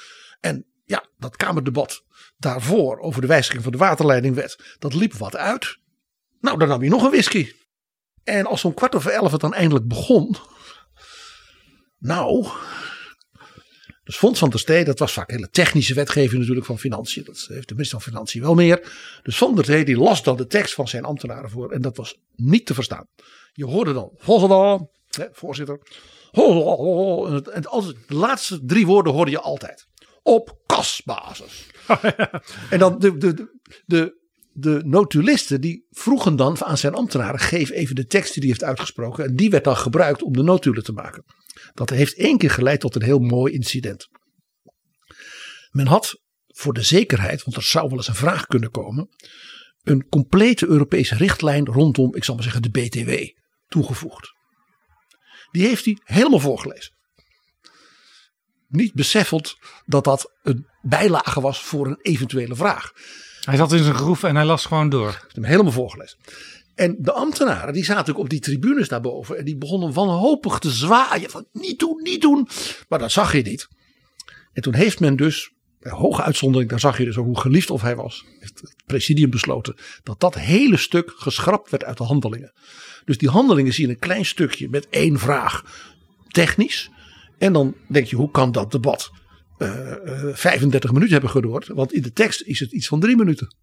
En ja, dat Kamerdebat daarvoor over de wijziging van de waterleidingwet, dat liep wat uit. Nou, dan nam je nog een whisky. En als om kwart over elf het dan eindelijk begon. Nou, dus Fonds van der Stee, dat was vaak hele technische wetgeving natuurlijk van Financiën. Dat heeft de minister van Financiën wel meer. Dus Van der Stee die las dan de tekst van zijn ambtenaren voor. En dat was niet te verstaan. Je hoorde dan, voorzitter, voorzitter. En altijd, de laatste drie woorden hoorde je altijd. Op kasbasis. en dan de, de, de, de de notulisten die vroegen dan aan zijn ambtenaren: geef even de tekst die hij heeft uitgesproken. En die werd dan gebruikt om de notulen te maken. Dat heeft één keer geleid tot een heel mooi incident. Men had voor de zekerheid, want er zou wel eens een vraag kunnen komen, een complete Europese richtlijn rondom, ik zal maar zeggen, de BTW toegevoegd. Die heeft hij helemaal voorgelezen. Niet beseffend dat dat een bijlage was voor een eventuele vraag. Hij zat in zijn groef en hij las gewoon door. Ik heb hem helemaal voorgelezen. En de ambtenaren die zaten ook op die tribunes daarboven. En die begonnen wanhopig te zwaaien. Van niet doen, niet doen. Maar dat zag je niet. En toen heeft men dus, bij hoge uitzondering, daar zag je dus ook hoe geliefd of hij was. Heeft het presidium besloten dat dat hele stuk geschrapt werd uit de handelingen. Dus die handelingen zie je een klein stukje met één vraag. Technisch. En dan denk je, hoe kan dat debat uh, uh, 35 minuten hebben geduurd? Want in de tekst is het iets van drie minuten.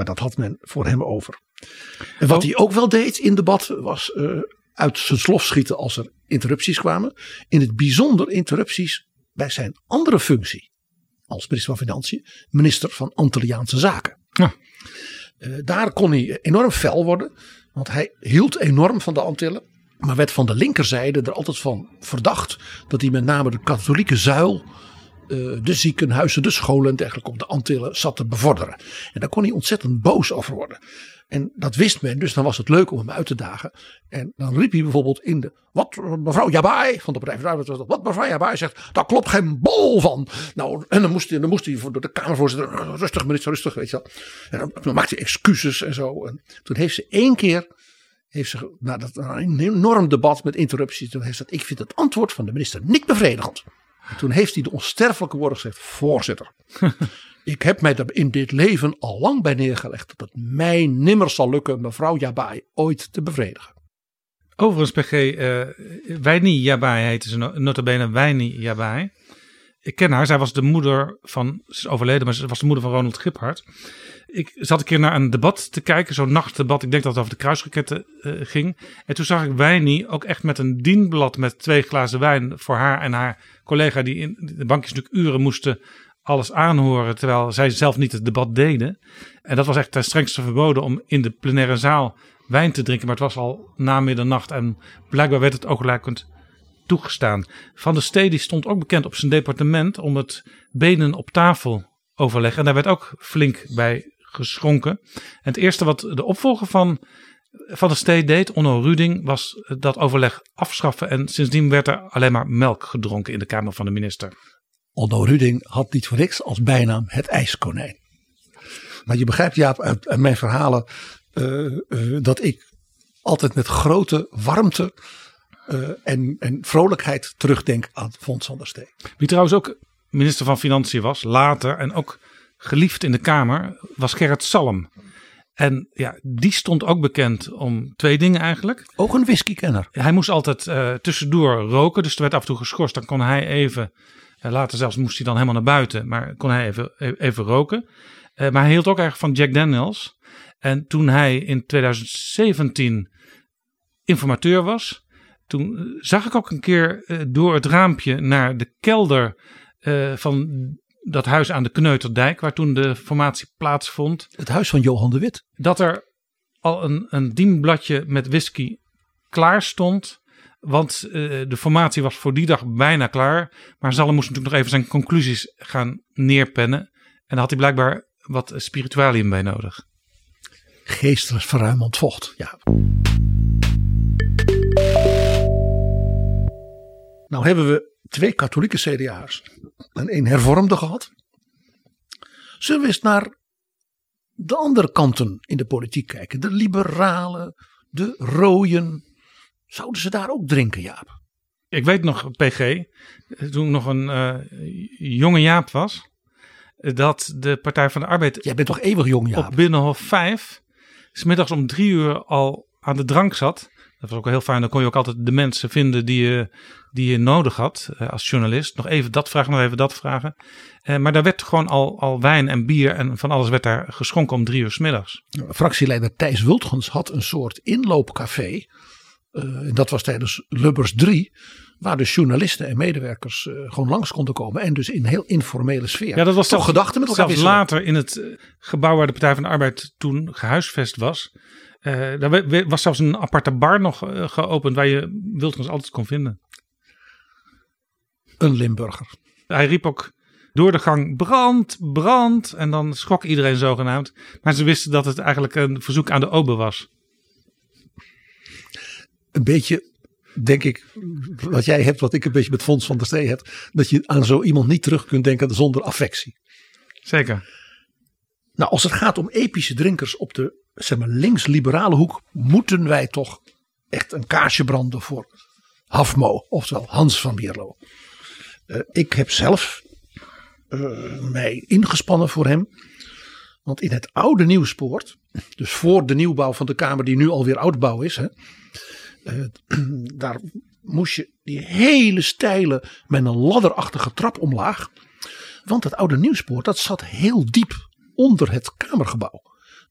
Maar dat had men voor hem over. En wat hij ook wel deed in debat was uh, uit zijn slof schieten als er interrupties kwamen. In het bijzonder interrupties bij zijn andere functie als minister van Financiën, minister van Antilliaanse Zaken. Ja. Uh, daar kon hij enorm fel worden, want hij hield enorm van de Antillen. Maar werd van de linkerzijde er altijd van verdacht dat hij met name de katholieke zuil de ziekenhuizen, de scholen en dergelijke op de Antillen zat te bevorderen. En daar kon hij ontzettend boos over worden. En dat wist men, dus dan was het leuk om hem uit te dagen. En dan riep hij bijvoorbeeld in de. Wat mevrouw Jabai van de Partij van de Wat mevrouw Jabai zegt, daar klopt geen bol van. Nou, en dan moest hij, dan moest hij voor de Kamervoorzitter. Rustig, minister, rustig, weet je wel. En dan, dan maakte hij excuses en zo. En toen heeft ze één keer. Heeft ze, na dat, een enorm debat met interrupties. Toen heeft ze ik vind het antwoord van de minister niet bevredigend. En toen heeft hij de onsterfelijke woorden gezegd: Voorzitter, ik heb mij er in dit leven al lang bij neergelegd dat het mij nimmer zal lukken mevrouw Jabai ooit te bevredigen. Overigens, PG, uh, Wijni Jabai heette ze notabene Wijni Jabai. Ik ken haar, zij was de moeder van, ze is overleden, maar ze was de moeder van Ronald Giphart. Ik zat een keer naar een debat te kijken, zo'n nachtdebat. Ik denk dat het over de kruisraketten uh, ging. En toen zag ik Wijni ook echt met een dienblad met twee glazen wijn voor haar en haar collega, die in de bankjes natuurlijk uren moesten alles aanhoren, terwijl zij zelf niet het debat deden. En dat was echt ten strengste verboden om in de plenaire zaal wijn te drinken. Maar het was al na middernacht en blijkbaar werd het oogluikend toegestaan. Van der Stee stond ook bekend op zijn departement om het benen op tafel overleg. En daar werd ook flink bij geschonken. En het eerste wat de opvolger van Van der Stee deed, Onno Ruding, was dat overleg afschaffen. En sindsdien werd er alleen maar melk gedronken in de Kamer van de Minister. Onno Ruding had niet voor niks als bijnaam het ijskonijn. Maar je begrijpt Jaap uit, mijn verhalen uh, uh, dat ik altijd met grote warmte uh, en, en vrolijkheid terugdenk aan Fons van der Stee. Wie trouwens ook minister van Financiën was, later en ook geliefd in de Kamer, was Gerrit Salm. En ja, die stond ook bekend om twee dingen eigenlijk. Ook een whiskykenner. Hij moest altijd uh, tussendoor roken, dus er werd af en toe geschorst. Dan kon hij even, uh, later zelfs moest hij dan helemaal naar buiten, maar kon hij even, even roken. Uh, maar hij hield ook erg van Jack Daniels. En toen hij in 2017 informateur was, toen zag ik ook een keer door het raampje naar de kelder van dat huis aan de Kneuterdijk, waar toen de formatie plaatsvond. Het huis van Johan de Wit. Dat er al een, een dienbladje met whisky klaar stond. Want uh, de formatie was voor die dag bijna klaar. Maar Zalm moest natuurlijk nog even zijn conclusies gaan neerpennen. En daar had hij blijkbaar wat spiritualium bij nodig. Geestelijk verruimend vocht, ja. Nou hebben we twee katholieke CDA's en één hervormde gehad. Zullen we eens naar de andere kanten in de politiek kijken? De liberalen, de rooien. Zouden ze daar ook drinken, Jaap? Ik weet nog, PG, toen nog een uh, jonge Jaap was, dat de Partij van de Arbeid. Jij bent toch eeuwig jong, Jaap? Op Binnenhof 5, smiddags om drie uur al aan de drank zat. Dat was ook heel fijn. Dan kon je ook altijd de mensen vinden die je, die je nodig had uh, als journalist. Nog even dat vragen, nog even dat vragen. Uh, maar daar werd gewoon al, al wijn en bier en van alles werd daar geschonken om drie uur s middags. Fractieleider Thijs Wultgens had een soort inloopcafé. Uh, dat was tijdens Lubbers 3. Waar dus journalisten en medewerkers eh, gewoon langs konden komen. En dus in heel informele sfeer. Ja, dat was toch zelfs- gedachten met elkaar Zelfs wisselen. later in het eh, gebouw waar de Partij van de Arbeid toen gehuisvest was. Eh, daar was zelfs een aparte bar nog eh, geopend waar je Wilders altijd kon vinden. Een Limburger. Hij riep ook door de gang brand, brand. En dan schrok iedereen zogenaamd. Maar ze wisten dat het eigenlijk een verzoek aan de ober was. Een beetje, denk ik, wat jij hebt, wat ik een beetje met Fons van der Stee heb. Dat je aan zo iemand niet terug kunt denken zonder affectie. Zeker. Nou, als het gaat om epische drinkers op de zeg maar, links-liberale hoek, moeten wij toch echt een kaarsje branden voor Hafmo, oftewel Hans van Bierlo. Eh, ik heb zelf eh, mij ingespannen voor hem. Want in het oude Nieuwspoort, dus voor de nieuwbouw van de Kamer, die nu alweer oudbouw is, hè, eh, daar moest je die hele steile met een ladderachtige trap omlaag. Want het oude Nieuwspoort, dat zat heel diep onder het Kamergebouw.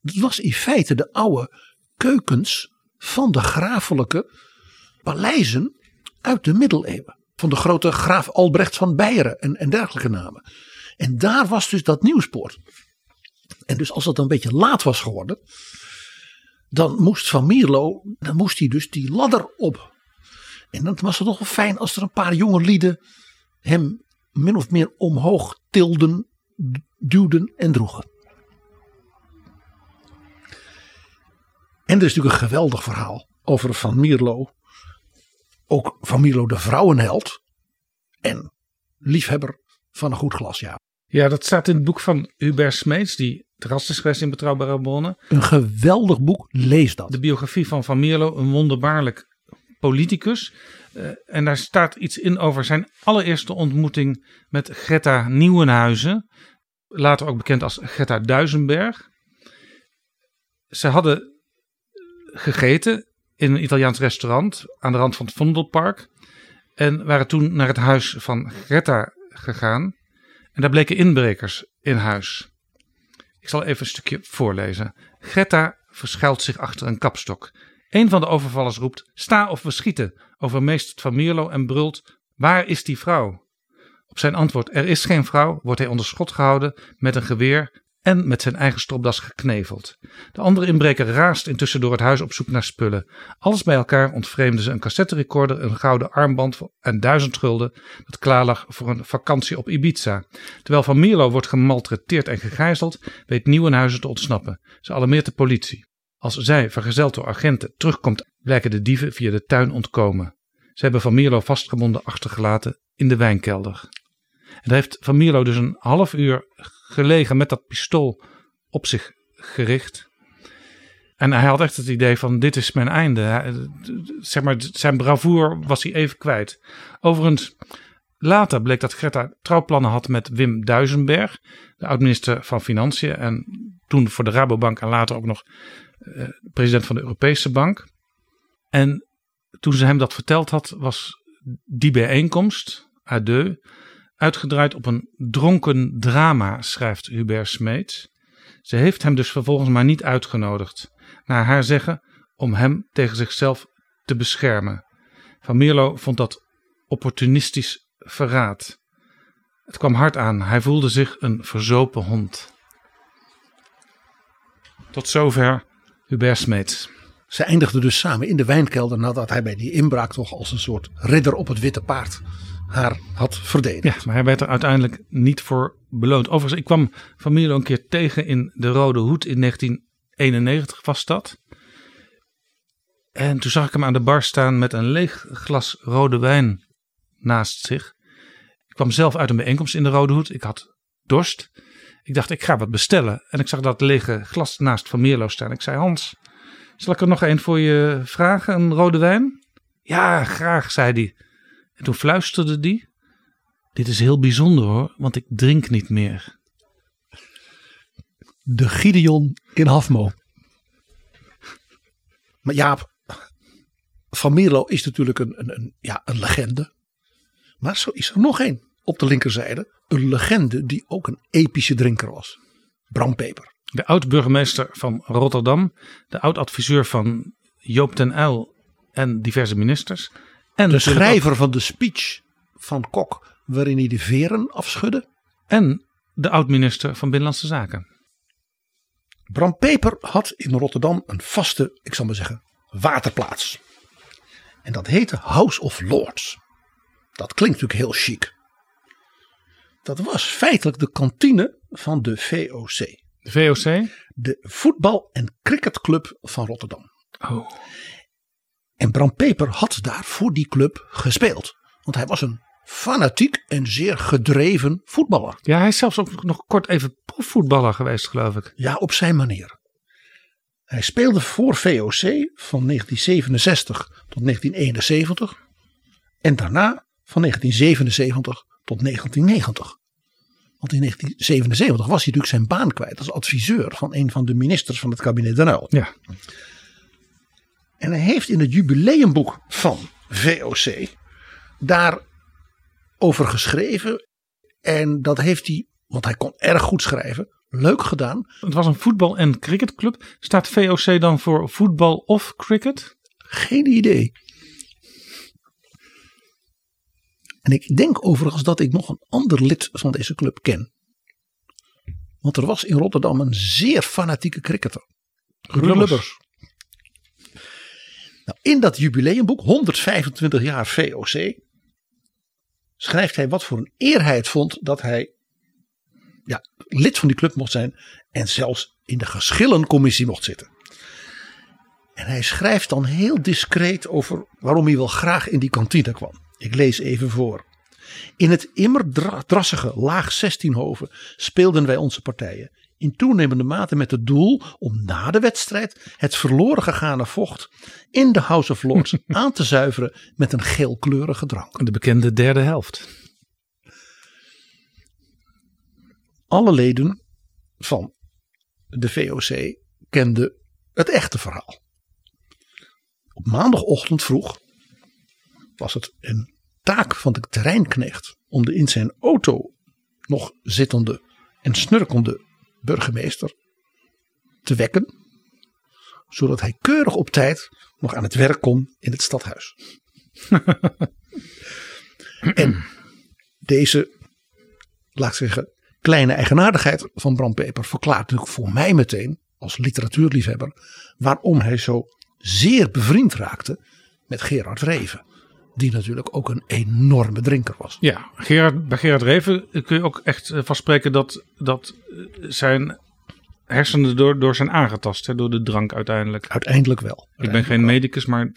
Dat was in feite de oude keukens van de grafelijke paleizen uit de middeleeuwen. Van de grote graaf Albrecht van Beieren en, en dergelijke namen. En daar was dus dat Nieuwspoort. En dus als dat een beetje laat was geworden, dan moest Van Mierlo, dan moest hij dus die ladder op. En dan was het toch wel fijn als er een paar jonge lieden hem min of meer omhoog tilden, duwden en droegen. En er is natuurlijk een geweldig verhaal over Van Mierlo. Ook Van Mierlo de vrouwenheld. En liefhebber van een goed glas, ja. Ja, dat staat in het boek van Hubert Smeets, die terras is geweest in Betrouwbare Bronnen. Een geweldig boek, lees dat. De biografie van Van Mierlo, een wonderbaarlijk politicus. Eh, en daar staat iets in over zijn allereerste ontmoeting met Greta Nieuwenhuizen. Later ook bekend als Greta Duisenberg. Ze hadden gegeten in een Italiaans restaurant aan de rand van het Vondelpark. En waren toen naar het huis van Greta gegaan. En daar bleken inbrekers in huis. Ik zal even een stukje voorlezen. Greta verschuilt zich achter een kapstok. Een van de overvallers roept: Sta of we schieten! Overmeestert Van Mierlo en brult: Waar is die vrouw? Op zijn antwoord: Er is geen vrouw, wordt hij onder schot gehouden met een geweer en met zijn eigen stropdas gekneveld. De andere inbreker raast intussen door het huis op zoek naar spullen. Alles bij elkaar ontvreemden ze een cassetterecorder, een gouden armband en duizend gulden dat klaar lag voor een vakantie op Ibiza. Terwijl Van Mierlo wordt gemaltreteerd en gegijzeld, weet Nieuwenhuizen te ontsnappen. Ze alarmeert de politie. Als zij, vergezeld door agenten, terugkomt, blijken de dieven via de tuin ontkomen. Ze hebben Van Mierlo vastgebonden achtergelaten in de wijnkelder. En daar heeft Van Mierlo dus een half uur gelegen met dat pistool op zich gericht. En hij had echt het idee van dit is mijn einde. Zeg maar, zijn bravoer was hij even kwijt. Overigens, later bleek dat Greta trouwplannen had met Wim Duisenberg, de oud-minister van Financiën en toen voor de Rabobank en later ook nog eh, president van de Europese Bank. En toen ze hem dat verteld had, was die bijeenkomst, adieu, uitgedraaid op een dronken drama, schrijft Hubert Smeets. Ze heeft hem dus vervolgens maar niet uitgenodigd, naar haar zeggen, om hem tegen zichzelf te beschermen. Van Mierlo vond dat opportunistisch verraad. Het kwam hard aan, hij voelde zich een verzopen hond. Tot zover Hubert Smeets. Ze eindigden dus samen in de wijnkelder nadat hij bij die inbraak toch als een soort ridder op het witte paard haar had verdedigd. Ja, maar hij werd er uiteindelijk niet voor beloond. Overigens, ik kwam Van een keer tegen in de Rode Hoed in 1991 was dat. En toen zag ik hem aan de bar staan met een leeg glas rode wijn naast zich. Ik kwam zelf uit een bijeenkomst in de Rode Hoed. Ik had dorst. Ik dacht, ik ga wat bestellen. En ik zag dat lege glas naast Van staan. Ik zei, Hans, zal ik er nog een voor je vragen, een rode wijn? Ja, graag, zei hij. En toen fluisterde hij, dit is heel bijzonder hoor, want ik drink niet meer. De Gideon in Hafmo. Maar Jaap, Van Mierlo is natuurlijk een, een, een, ja, een legende. Maar zo is er nog één op de linkerzijde. Een legende die ook een epische drinker was. Bram Peper. De oud-burgemeester van Rotterdam, de oud-adviseur van Joop ten Uyl en diverse ministers. En de schrijver van de speech van Kok, waarin hij de veren afschudde. En de oud-minister van Binnenlandse Zaken. Bram Peper had in Rotterdam een vaste, ik zal maar zeggen, waterplaats. En dat heette House of Lords. Dat klinkt natuurlijk heel chic. Dat was feitelijk de kantine van de VOC. De VOC? De voetbal- en cricketclub van Rotterdam. Oh. En Bram Peper had daar voor die club gespeeld. Want hij was een fanatiek en zeer gedreven voetballer. Ja, hij is zelfs ook nog kort even profvoetballer geweest, geloof ik. Ja, op zijn manier. Hij speelde voor VOC van 1967 tot 1971. En daarna van 1977 tot 1990. Want in 1977 was hij natuurlijk zijn baan kwijt als adviseur van een van de ministers van het kabinet Den Uyl. Ja. En hij heeft in het jubileumboek van VOC daarover geschreven. En dat heeft hij, want hij kon erg goed schrijven, leuk gedaan. Het was een voetbal- en cricketclub. Staat VOC dan voor voetbal of cricket? Geen idee. En ik denk overigens dat ik nog een ander lid van deze club ken. Want er was in Rotterdam een zeer fanatieke cricketer. Lubbers. Nou, in dat jubileumboek, 125 jaar VOC, schrijft hij wat voor een eer hij het vond dat hij ja, lid van die club mocht zijn en zelfs in de geschillencommissie mocht zitten. En hij schrijft dan heel discreet over waarom hij wel graag in die kantine kwam. Ik lees even voor. In het immer dra- drassige laag 16hoven speelden wij onze partijen. In toenemende mate met het doel om na de wedstrijd het verloren gegane vocht in de House of Lords aan te zuiveren met een geelkleurige drank. De bekende derde helft. Alle leden van de VOC kenden het echte verhaal. Op maandagochtend vroeg was het een taak van de terreinknecht om de in zijn auto nog zittende en snurkende burgemeester te wekken, zodat hij keurig op tijd nog aan het werk kon in het stadhuis. en deze, laat ik zeggen, kleine eigenaardigheid van Bram Peper verklaart natuurlijk voor mij meteen, als literatuurliefhebber, waarom hij zo zeer bevriend raakte met Gerard Reven. Die natuurlijk ook een enorme drinker was. Ja, Gerard, bij Gerard Reven kun je ook echt eh, vastspreken dat, dat eh, zijn hersenen door, door zijn aangetast. Hè, door de drank uiteindelijk. Uiteindelijk wel. Ik ben geen medicus, maar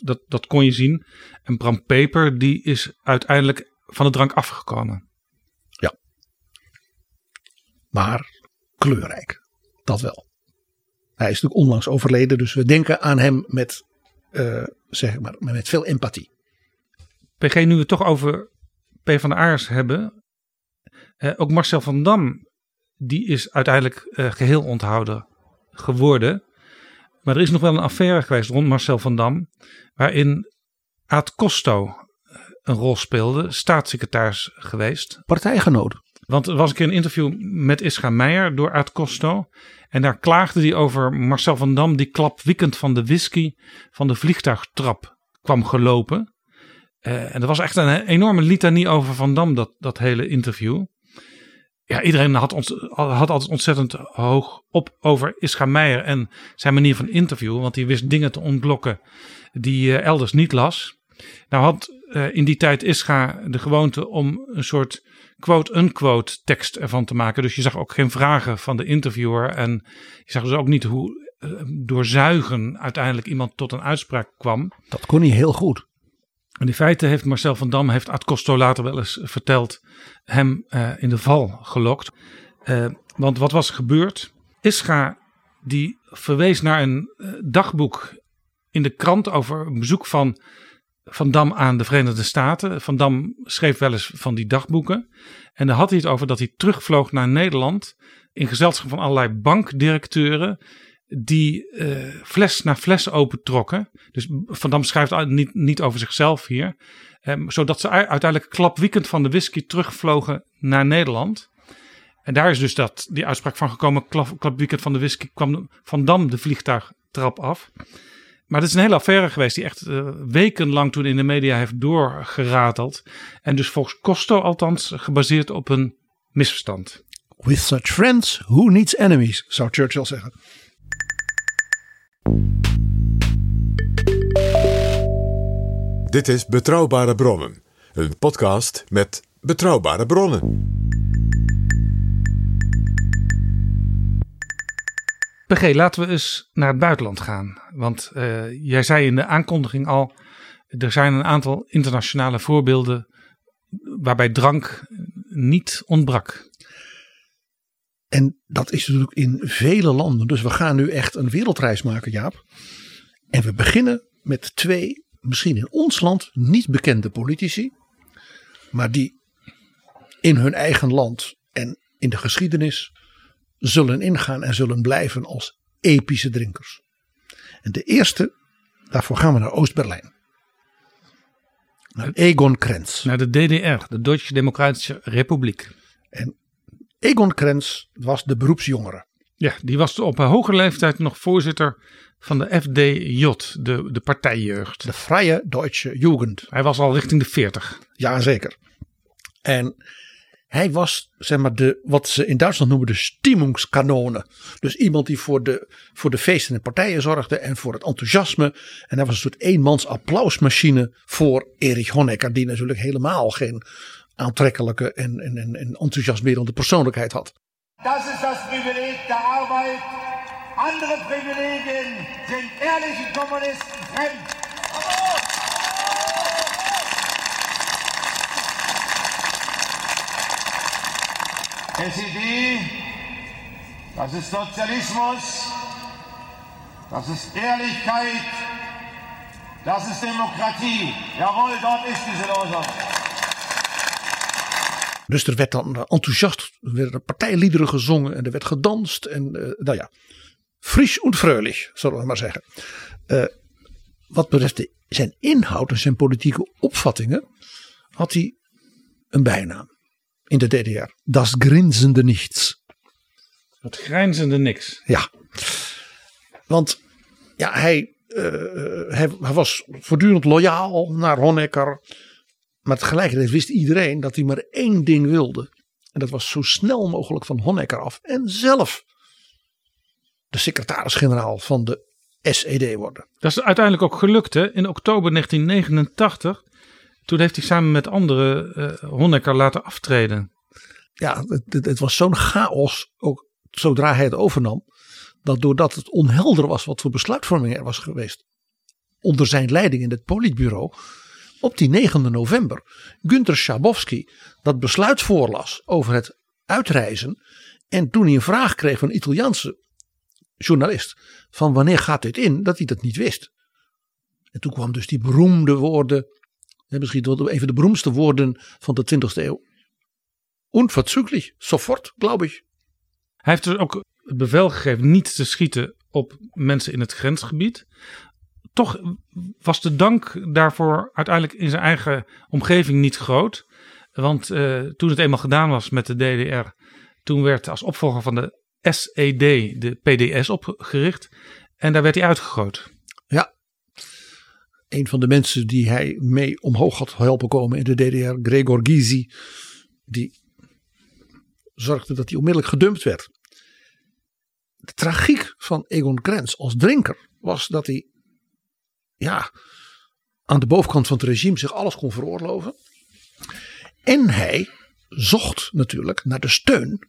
dat, dat kon je zien. En Bram Peper, die is uiteindelijk van de drank afgekomen. Maar kleurrijk. Dat wel. Hij is natuurlijk onlangs overleden, dus we denken aan hem met, eh, zeg maar, met veel empathie. PG, nu we het toch over P van de Aars hebben. eh, ook Marcel van Dam, die is uiteindelijk eh, geheel onthouden geworden. Maar er is nog wel een affaire geweest rond Marcel van Dam. Waarin Aad Costo eh, een rol speelde. Staatssecretaris geweest. Partijgenoot. Want er was een keer een interview met Ischa Meijer door Aad Costo. En daar klaagde hij over Marcel van Dam die klapwiekend van de whisky van de vliegtuigtrap kwam gelopen. Eh, en dat was echt een enorme litanie over Van Dam, dat, dat hele interview. Ja, iedereen had, ons, had altijd ontzettend hoog op over Ischa Meijer en zijn manier van interviewen. Want hij wist dingen te ontlokken die eh, elders niet las. Nou had eh, in die tijd Ischa de gewoonte om een soort quote-unquote tekst ervan te maken. Dus je zag ook geen vragen van de interviewer. En je zag dus ook niet hoe eh, door zuigen uiteindelijk iemand tot een uitspraak kwam. Dat kon hij heel goed. En in feite heeft Marcel van Dam, heeft Ad Costo later wel eens verteld, hem eh, in de val gelokt. Eh, want wat was gebeurd? Ischa die verwees naar een eh, dagboek in de krant over een bezoek van Van Dam aan de Verenigde Staten. Van Dam schreef wel eens van die dagboeken. En daar had hij het over dat hij terugvloog naar Nederland in gezelschap van allerlei bankdirecteuren die eh, fles na fles opentrokken. Dus Van Dam schrijft niet, niet over zichzelf hier. Ehm, zodat ze uiteindelijk klapwiekend van de whisky terugvlogen naar Nederland. En daar is dus dat, die uitspraak van gekomen. Klap, klapwiekend van de whisky kwam Van Dam de vliegtuigtrap af. Maar dat is een hele affaire geweest die echt uh, wekenlang toen in de media heeft doorgerateld. En dus volgens Costo althans gebaseerd op een misverstand. With such friends, who needs enemies, zou Churchill zeggen. Dit is Betrouwbare Bronnen, een podcast met betrouwbare bronnen. PG, laten we eens naar het buitenland gaan. Want uh, jij zei in de aankondiging al, er zijn een aantal internationale voorbeelden waarbij drank niet ontbrak. En dat is natuurlijk in vele landen. Dus we gaan nu echt een wereldreis maken, Jaap. En we beginnen met twee, misschien in ons land niet bekende politici. Maar die in hun eigen land en in de geschiedenis zullen ingaan en zullen blijven als epische drinkers. En de eerste, daarvoor gaan we naar Oost-Berlijn. Naar Egon Krenz. Naar de DDR, de Duitse Democratische Republiek. En Egon Krenz was de beroepsjongere. Ja, die was op een hoge leeftijd nog voorzitter van de FDJ, de, de partijjeugd. De Vrije Deutsche Jugend. Hij was al richting de 40. Jazeker. En hij was zeg maar de, wat ze in Duitsland noemen de Stimmungskanone. Dus iemand die voor de, voor de feesten en partijen zorgde en voor het enthousiasme. En hij was een soort eenmans applausmachine voor Erich Honecker. Die natuurlijk helemaal geen aantrekkelijke en, en, en, en enthousiasmerende persoonlijkheid had. Dat is het privilegie der arbeid. Andere privilegien zijn eerlijke communisten vreemd. SED, das ist Sozialismus, das ist Ehrlichkeit, das ist Demokratie. Jawohl, dort ist diese Losung. Dus er werd dan enthousiast, er werden partijliederen gezongen en er werd gedanst. En uh, nou ja, fris en fröhlich, zullen we maar zeggen. Uh, wat betreft de, zijn inhoud en zijn politieke opvattingen, had hij een bijnaam in de DDR. Das grinzende nichts. Het grijnzende niks. Ja. Want ja, hij, uh, hij, hij, was voortdurend loyaal naar Honecker. Maar tegelijkertijd wist iedereen dat hij maar één ding wilde. En dat was zo snel mogelijk van Honecker af. En zelf de secretaris-generaal van de SED worden. Dat is uiteindelijk ook gelukt. Hè? In oktober 1989 toen heeft hij samen met anderen uh, Honecker laten aftreden. Ja, het, het was zo'n chaos, ook zodra hij het overnam. Dat doordat het onhelder was wat voor besluitvorming er was geweest. Onder zijn leiding in het politbureau. Op die 9 november Günter Schabowski dat besluit voorlas over het uitreizen. En toen hij een vraag kreeg van een Italiaanse journalist. Van wanneer gaat dit in? Dat hij dat niet wist. En toen kwam dus die beroemde woorden misschien wel een de beroemdste woorden van de 20e eeuw. Unverzüglich, sofort, glaube ich. Hij heeft dus ook het bevel gegeven niet te schieten op mensen in het grensgebied. Toch was de dank daarvoor uiteindelijk in zijn eigen omgeving niet groot. Want uh, toen het eenmaal gedaan was met de DDR, toen werd als opvolger van de SED de PDS opgericht. En daar werd hij uitgegooid. Ja, een van de mensen die hij mee omhoog had helpen komen in de DDR, Gregor Gysi, die zorgde dat hij onmiddellijk gedumpt werd. De tragiek van Egon Krenz als drinker was dat hij ja, aan de bovenkant van het regime zich alles kon veroorloven. En hij zocht natuurlijk naar de steun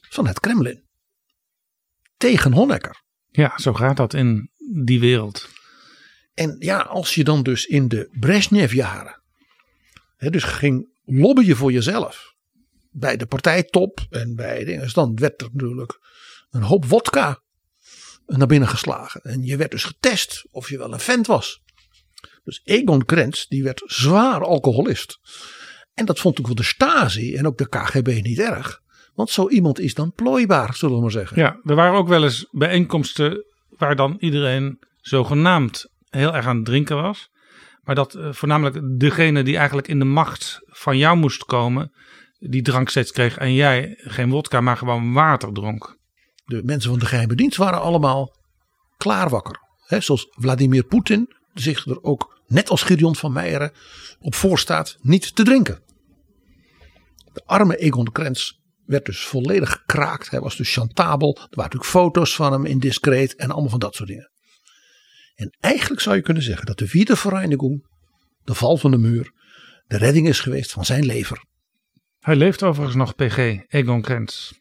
van het Kremlin. Tegen Honecker. Ja, zo gaat dat in die wereld. En ja, als je dan dus in de Brezhnev-jaren, dus ging lobbyen voor jezelf bij de partijtop en bij dingen, dan werd er natuurlijk een hoop wodka naar binnen geslagen. En je werd dus getest of je wel een vent was. Dus Egon Krenz, die werd zwaar alcoholist. En dat vond ook wel de Stasi en ook de KGB niet erg. Want zo iemand is dan plooibaar, zullen we maar zeggen. Ja, er waren ook wel eens bijeenkomsten waar dan iedereen zogenaamd heel erg aan het drinken was. Maar dat uh, voornamelijk degene die eigenlijk in de macht van jou moest komen, die drank steeds kreeg en jij geen wodka, maar gewoon water dronk. De mensen van de geheime dienst waren allemaal klaar wakker. hè, zoals Vladimir Poetin zich er ook, net als Gideon van Meijeren, op voorstaat niet te drinken. De arme Egon Krenz werd dus volledig gekraakt. Hij was dus chantabel. Er waren natuurlijk foto's van hem indiscreet en allemaal van dat soort dingen. En eigenlijk zou je kunnen zeggen dat de Wiedervereinigung, de val van de muur, de redding is geweest van zijn lever. Hij leeft overigens nog, PG, Egon Krenz.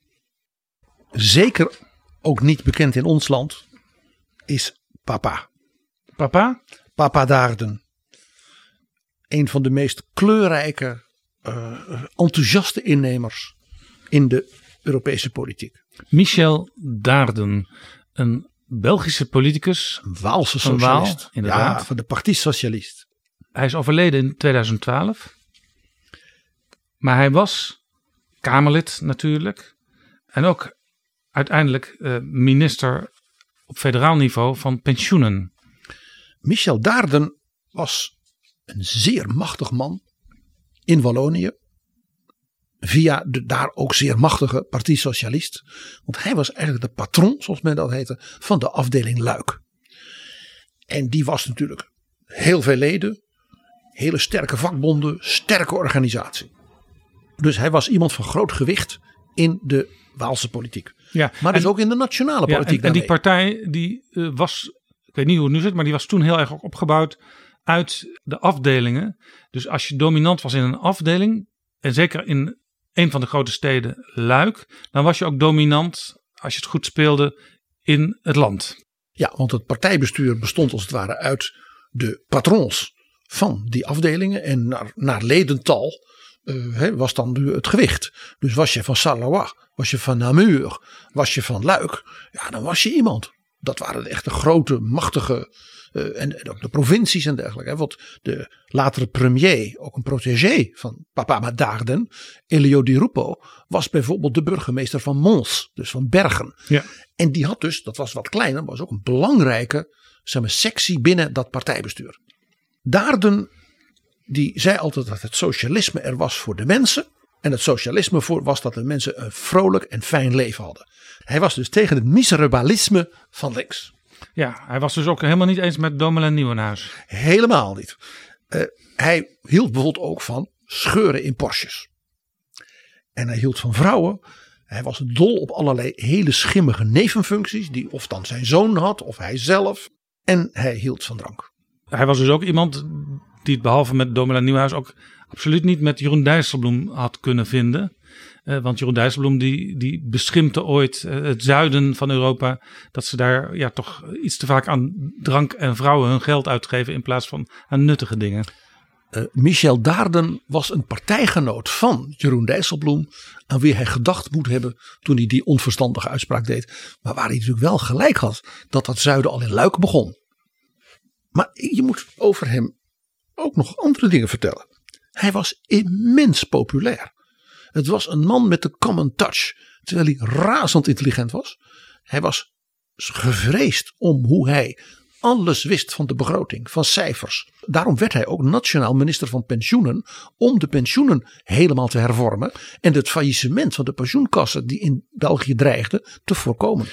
Zeker ook niet bekend in ons land is Papa. Papa? Papa Daarden. Een van de meest kleurrijke, eh, enthousiaste innemers in de Europese politiek. Michel Daarden, een Belgische politicus. Een Waalse Waal, socialist. inderdaad. Ja, van de Partie Socialist. Hij is overleden in 2012. Maar hij was Kamerlid natuurlijk. En ook uiteindelijk eh, minister op federaal niveau van pensioenen. Michel Daarden was een zeer machtig man in Wallonië. Via de daar ook zeer machtige Partie Socialist. Want hij was eigenlijk de patron, zoals men dat heette, van de afdeling Luik. En die was natuurlijk heel veel leden. Hele sterke vakbonden, sterke organisatie. Dus hij was iemand van groot gewicht in de Waalse politiek. Ja, Maar dus en- ook in de nationale Ja, politiek. en, en die partij die eh, was, ik weet niet hoe het nu zit, maar die was toen heel erg opgebouwd uit de afdelingen. Dus als je dominant was in een afdeling, en zeker in een van de grote steden Luik, dan was je ook dominant, als je het goed speelde, in het land. Ja, want het partijbestuur bestond als het ware uit de patrons van die afdelingen. En naar, naar ledental eh, was dan nu het gewicht. Dus was je van Salawa, was je van Namur, was je van Luik. Ja, dan was je iemand. Dat waren de echte grote, machtige. eh, en, en ook de provincies en dergelijke. Hè, want de latere premier, ook een protégé van Papa Madarden, Elio Di Rupo, was bijvoorbeeld de burgemeester van Mons, dus van Bergen. Ja. En die had dus, dat was wat kleiner, maar was ook een belangrijke zeg maar, sectie binnen dat partijbestuur. Daarden, die zei altijd dat het socialisme er was voor de mensen. En het socialisme voor was dat de mensen een vrolijk en fijn leven hadden. Hij was dus tegen het miserabalisme van links. Ja, hij was dus ook helemaal niet eens met Domelen Nieuwenhuis. Helemaal niet. Eh, hij hield bijvoorbeeld ook van scheuren in Porsches. En hij hield van vrouwen. Hij was dol op allerlei hele schimmige nevenfuncties. Die of dan zijn zoon had of hij zelf. En hij hield van drank. Hij was dus ook iemand die het behalve met Domela Nieuwhuis ook absoluut niet met Jeroen Dijsselbloem had kunnen vinden. Eh, want Jeroen Dijsselbloem die, die beschimpte ooit eh, het zuiden van Europa. Dat ze daar ja, toch iets te vaak aan drank en vrouwen hun geld uitgeven in plaats van aan nuttige dingen. Eh, Michel Daarden was een partijgenoot van Jeroen Dijsselbloem. Aan wie hij gedacht moet hebben toen hij die onverstandige uitspraak deed. Maar waar hij natuurlijk wel gelijk had dat dat zuiden al in Luik begon. Maar je moet over hem ook nog andere dingen vertellen. Hij was immens populair. Het was een man met de common touch. Terwijl hij razend intelligent was. Hij was gevreesd om hoe hij alles wist van de begroting, van cijfers. Daarom werd hij ook nationaal minister van pensioenen. Om de pensioenen helemaal te hervormen. En het faillissement van de pensioenkassen die in België dreigde te voorkomen.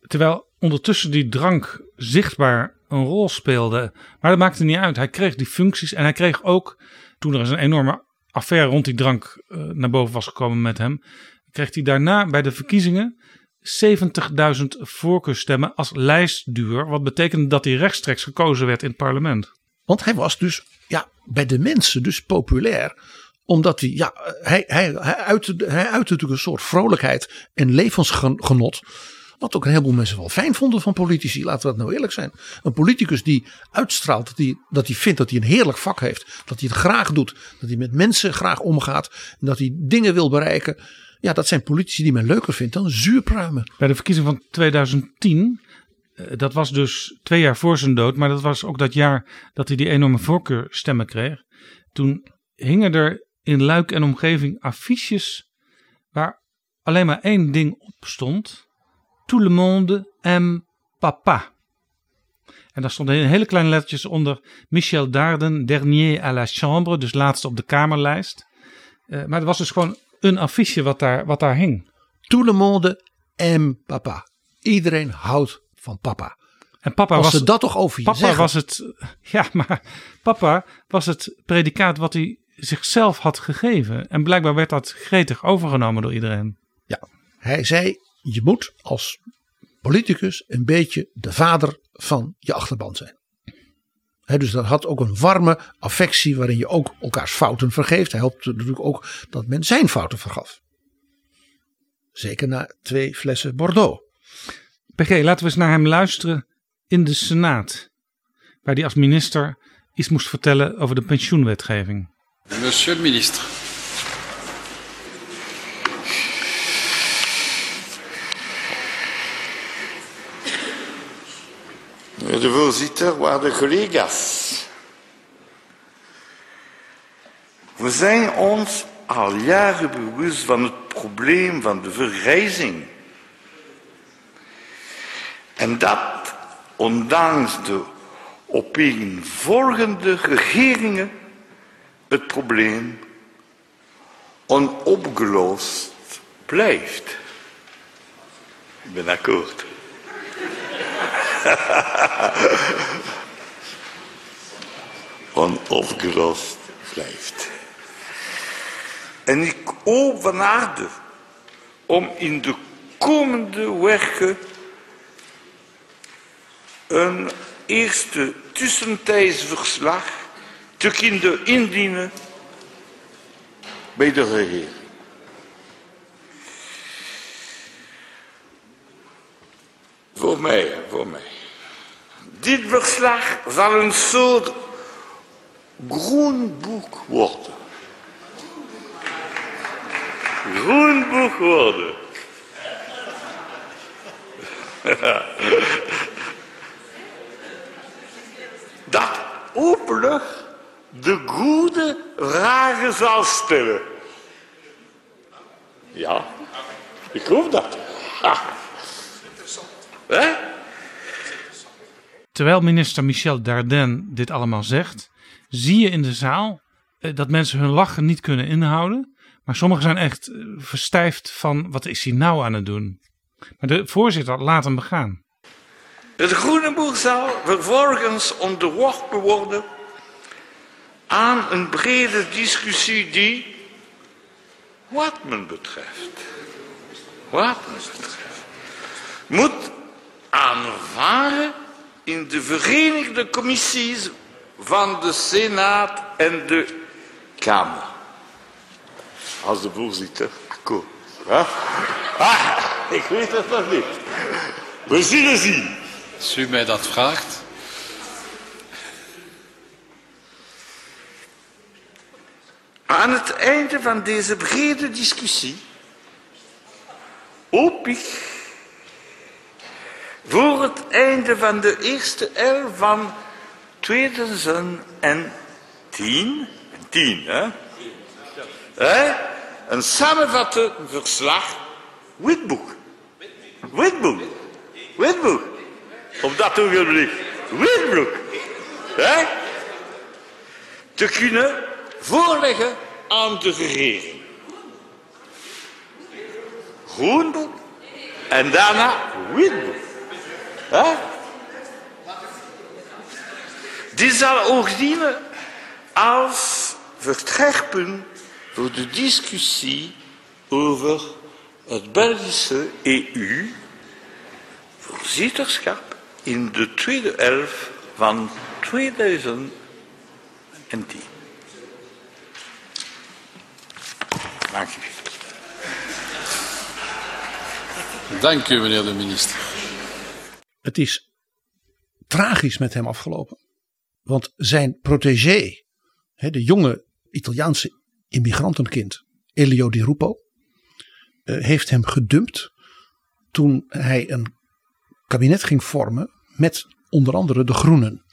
Terwijl ondertussen die drank zichtbaar een rol speelde. Maar dat maakte niet uit. Hij kreeg die functies en hij kreeg ook, toen er eens een enorme affaire rond die drank eh, naar boven was gekomen met hem, kreeg hij daarna bij de verkiezingen 70.000 voorkeurstemmen als lijstduur. Wat betekende dat hij rechtstreeks gekozen werd in het parlement. Want hij was dus ja, bij de mensen dus populair. Omdat hij, ja, hij, hij, hij, hij uitte natuurlijk een soort vrolijkheid en levensgenot. Wat ook een heleboel mensen wel fijn vonden van politici. Laten we dat nou eerlijk zijn. Een politicus die uitstraalt dat hij, dat hij vindt dat hij een heerlijk vak heeft. Dat hij het graag doet. Dat hij met mensen graag omgaat. En dat hij dingen wil bereiken. Ja, dat zijn politici die men leuker vindt dan zuurpruimen. Bij de verkiezing van 2010, eh, dat was dus twee jaar voor zijn dood, maar dat was ook dat jaar dat hij die enorme voorkeurstemmen kreeg. Toen hingen er in Luik en omgeving affiches waar alleen maar één ding op stond. Tout le monde aime papa. En daar stonden hele kleine lettertjes onder Michel Darden, dernier à la chambre, dus laatste op de kamerlijst. Uh, maar er was dus gewoon een affiche wat daar, wat daar hing. Tout le monde aime papa. Iedereen houdt van papa. En papa Als was, ze dat toch over je papa zeggen. was het, ja, maar papa was het predicaat wat hij zichzelf had gegeven. En blijkbaar werd dat gretig overgenomen door iedereen. Ja, hij zei: je moet als politicus een beetje de vader van je achterban zijn. Hè, dus dat had ook een warme affectie waarin je ook elkaars fouten vergeeft. Hij hoopte natuurlijk ook dat men zijn fouten vergaf. Zeker na twee flessen Bordeaux. PG, laten we eens naar hem luisteren in de Senaat. Waar hij als minister iets moest vertellen over de pensioenwetgeving. Monsieur le ministre. De voorzitter, waarde collega's. We zijn ons al jaren bewust van het probleem van de vergrijzing. En dat ondanks de opeenvolgende regeringen het probleem onopgelost blijft. Ik ben akkoord. onopgelost blijft. En ik hoop van harte om in de komende weken een eerste tussentijds verslag te kunnen indienen bij de regering. Voor mij, voor mij. Dit verslag zal een soort groenboek worden. Groenboek worden. Dat hopelijk de goede vragen zal stellen. Ja, ik hoop dat. Ha. Hè? Terwijl minister Michel Dardenne dit allemaal zegt, zie je in de zaal eh, dat mensen hun lachen niet kunnen inhouden. Maar sommigen zijn echt eh, verstijfd van wat is hij nou aan het doen. Maar de voorzitter laat hem begaan. Het groene boek zal vervolgens onderworpen worden aan een brede discussie die, wat men betreft, wat men betreft, moet aanvaren in de verenigde commissies van de Senaat en de Kamer. Als de voorzitter hè? Ah, ik weet het nog niet. We zullen zien. Als u mij dat vraagt. Aan het einde van deze brede discussie hoop ik voor het einde van de eerste elf van 2010, 10 hè? hè? Een samenvattend verslag, witboek. Witboek. Witboek. Op dat ogenblik. Witboek. Hè? Te kunnen voorleggen aan de regering. Groenboek en daarna witboek. Die zal ook dienen als vertrekpunt voor de discussie over het Belgische EU-voorzitterschap in de tweede helft van 2010. Dank u. Dank u, meneer de minister. Het is tragisch met hem afgelopen. Want zijn protégé, de jonge Italiaanse immigrantenkind Elio Di Rupo, eh, heeft hem gedumpt toen hij een kabinet ging vormen met onder andere de Groenen.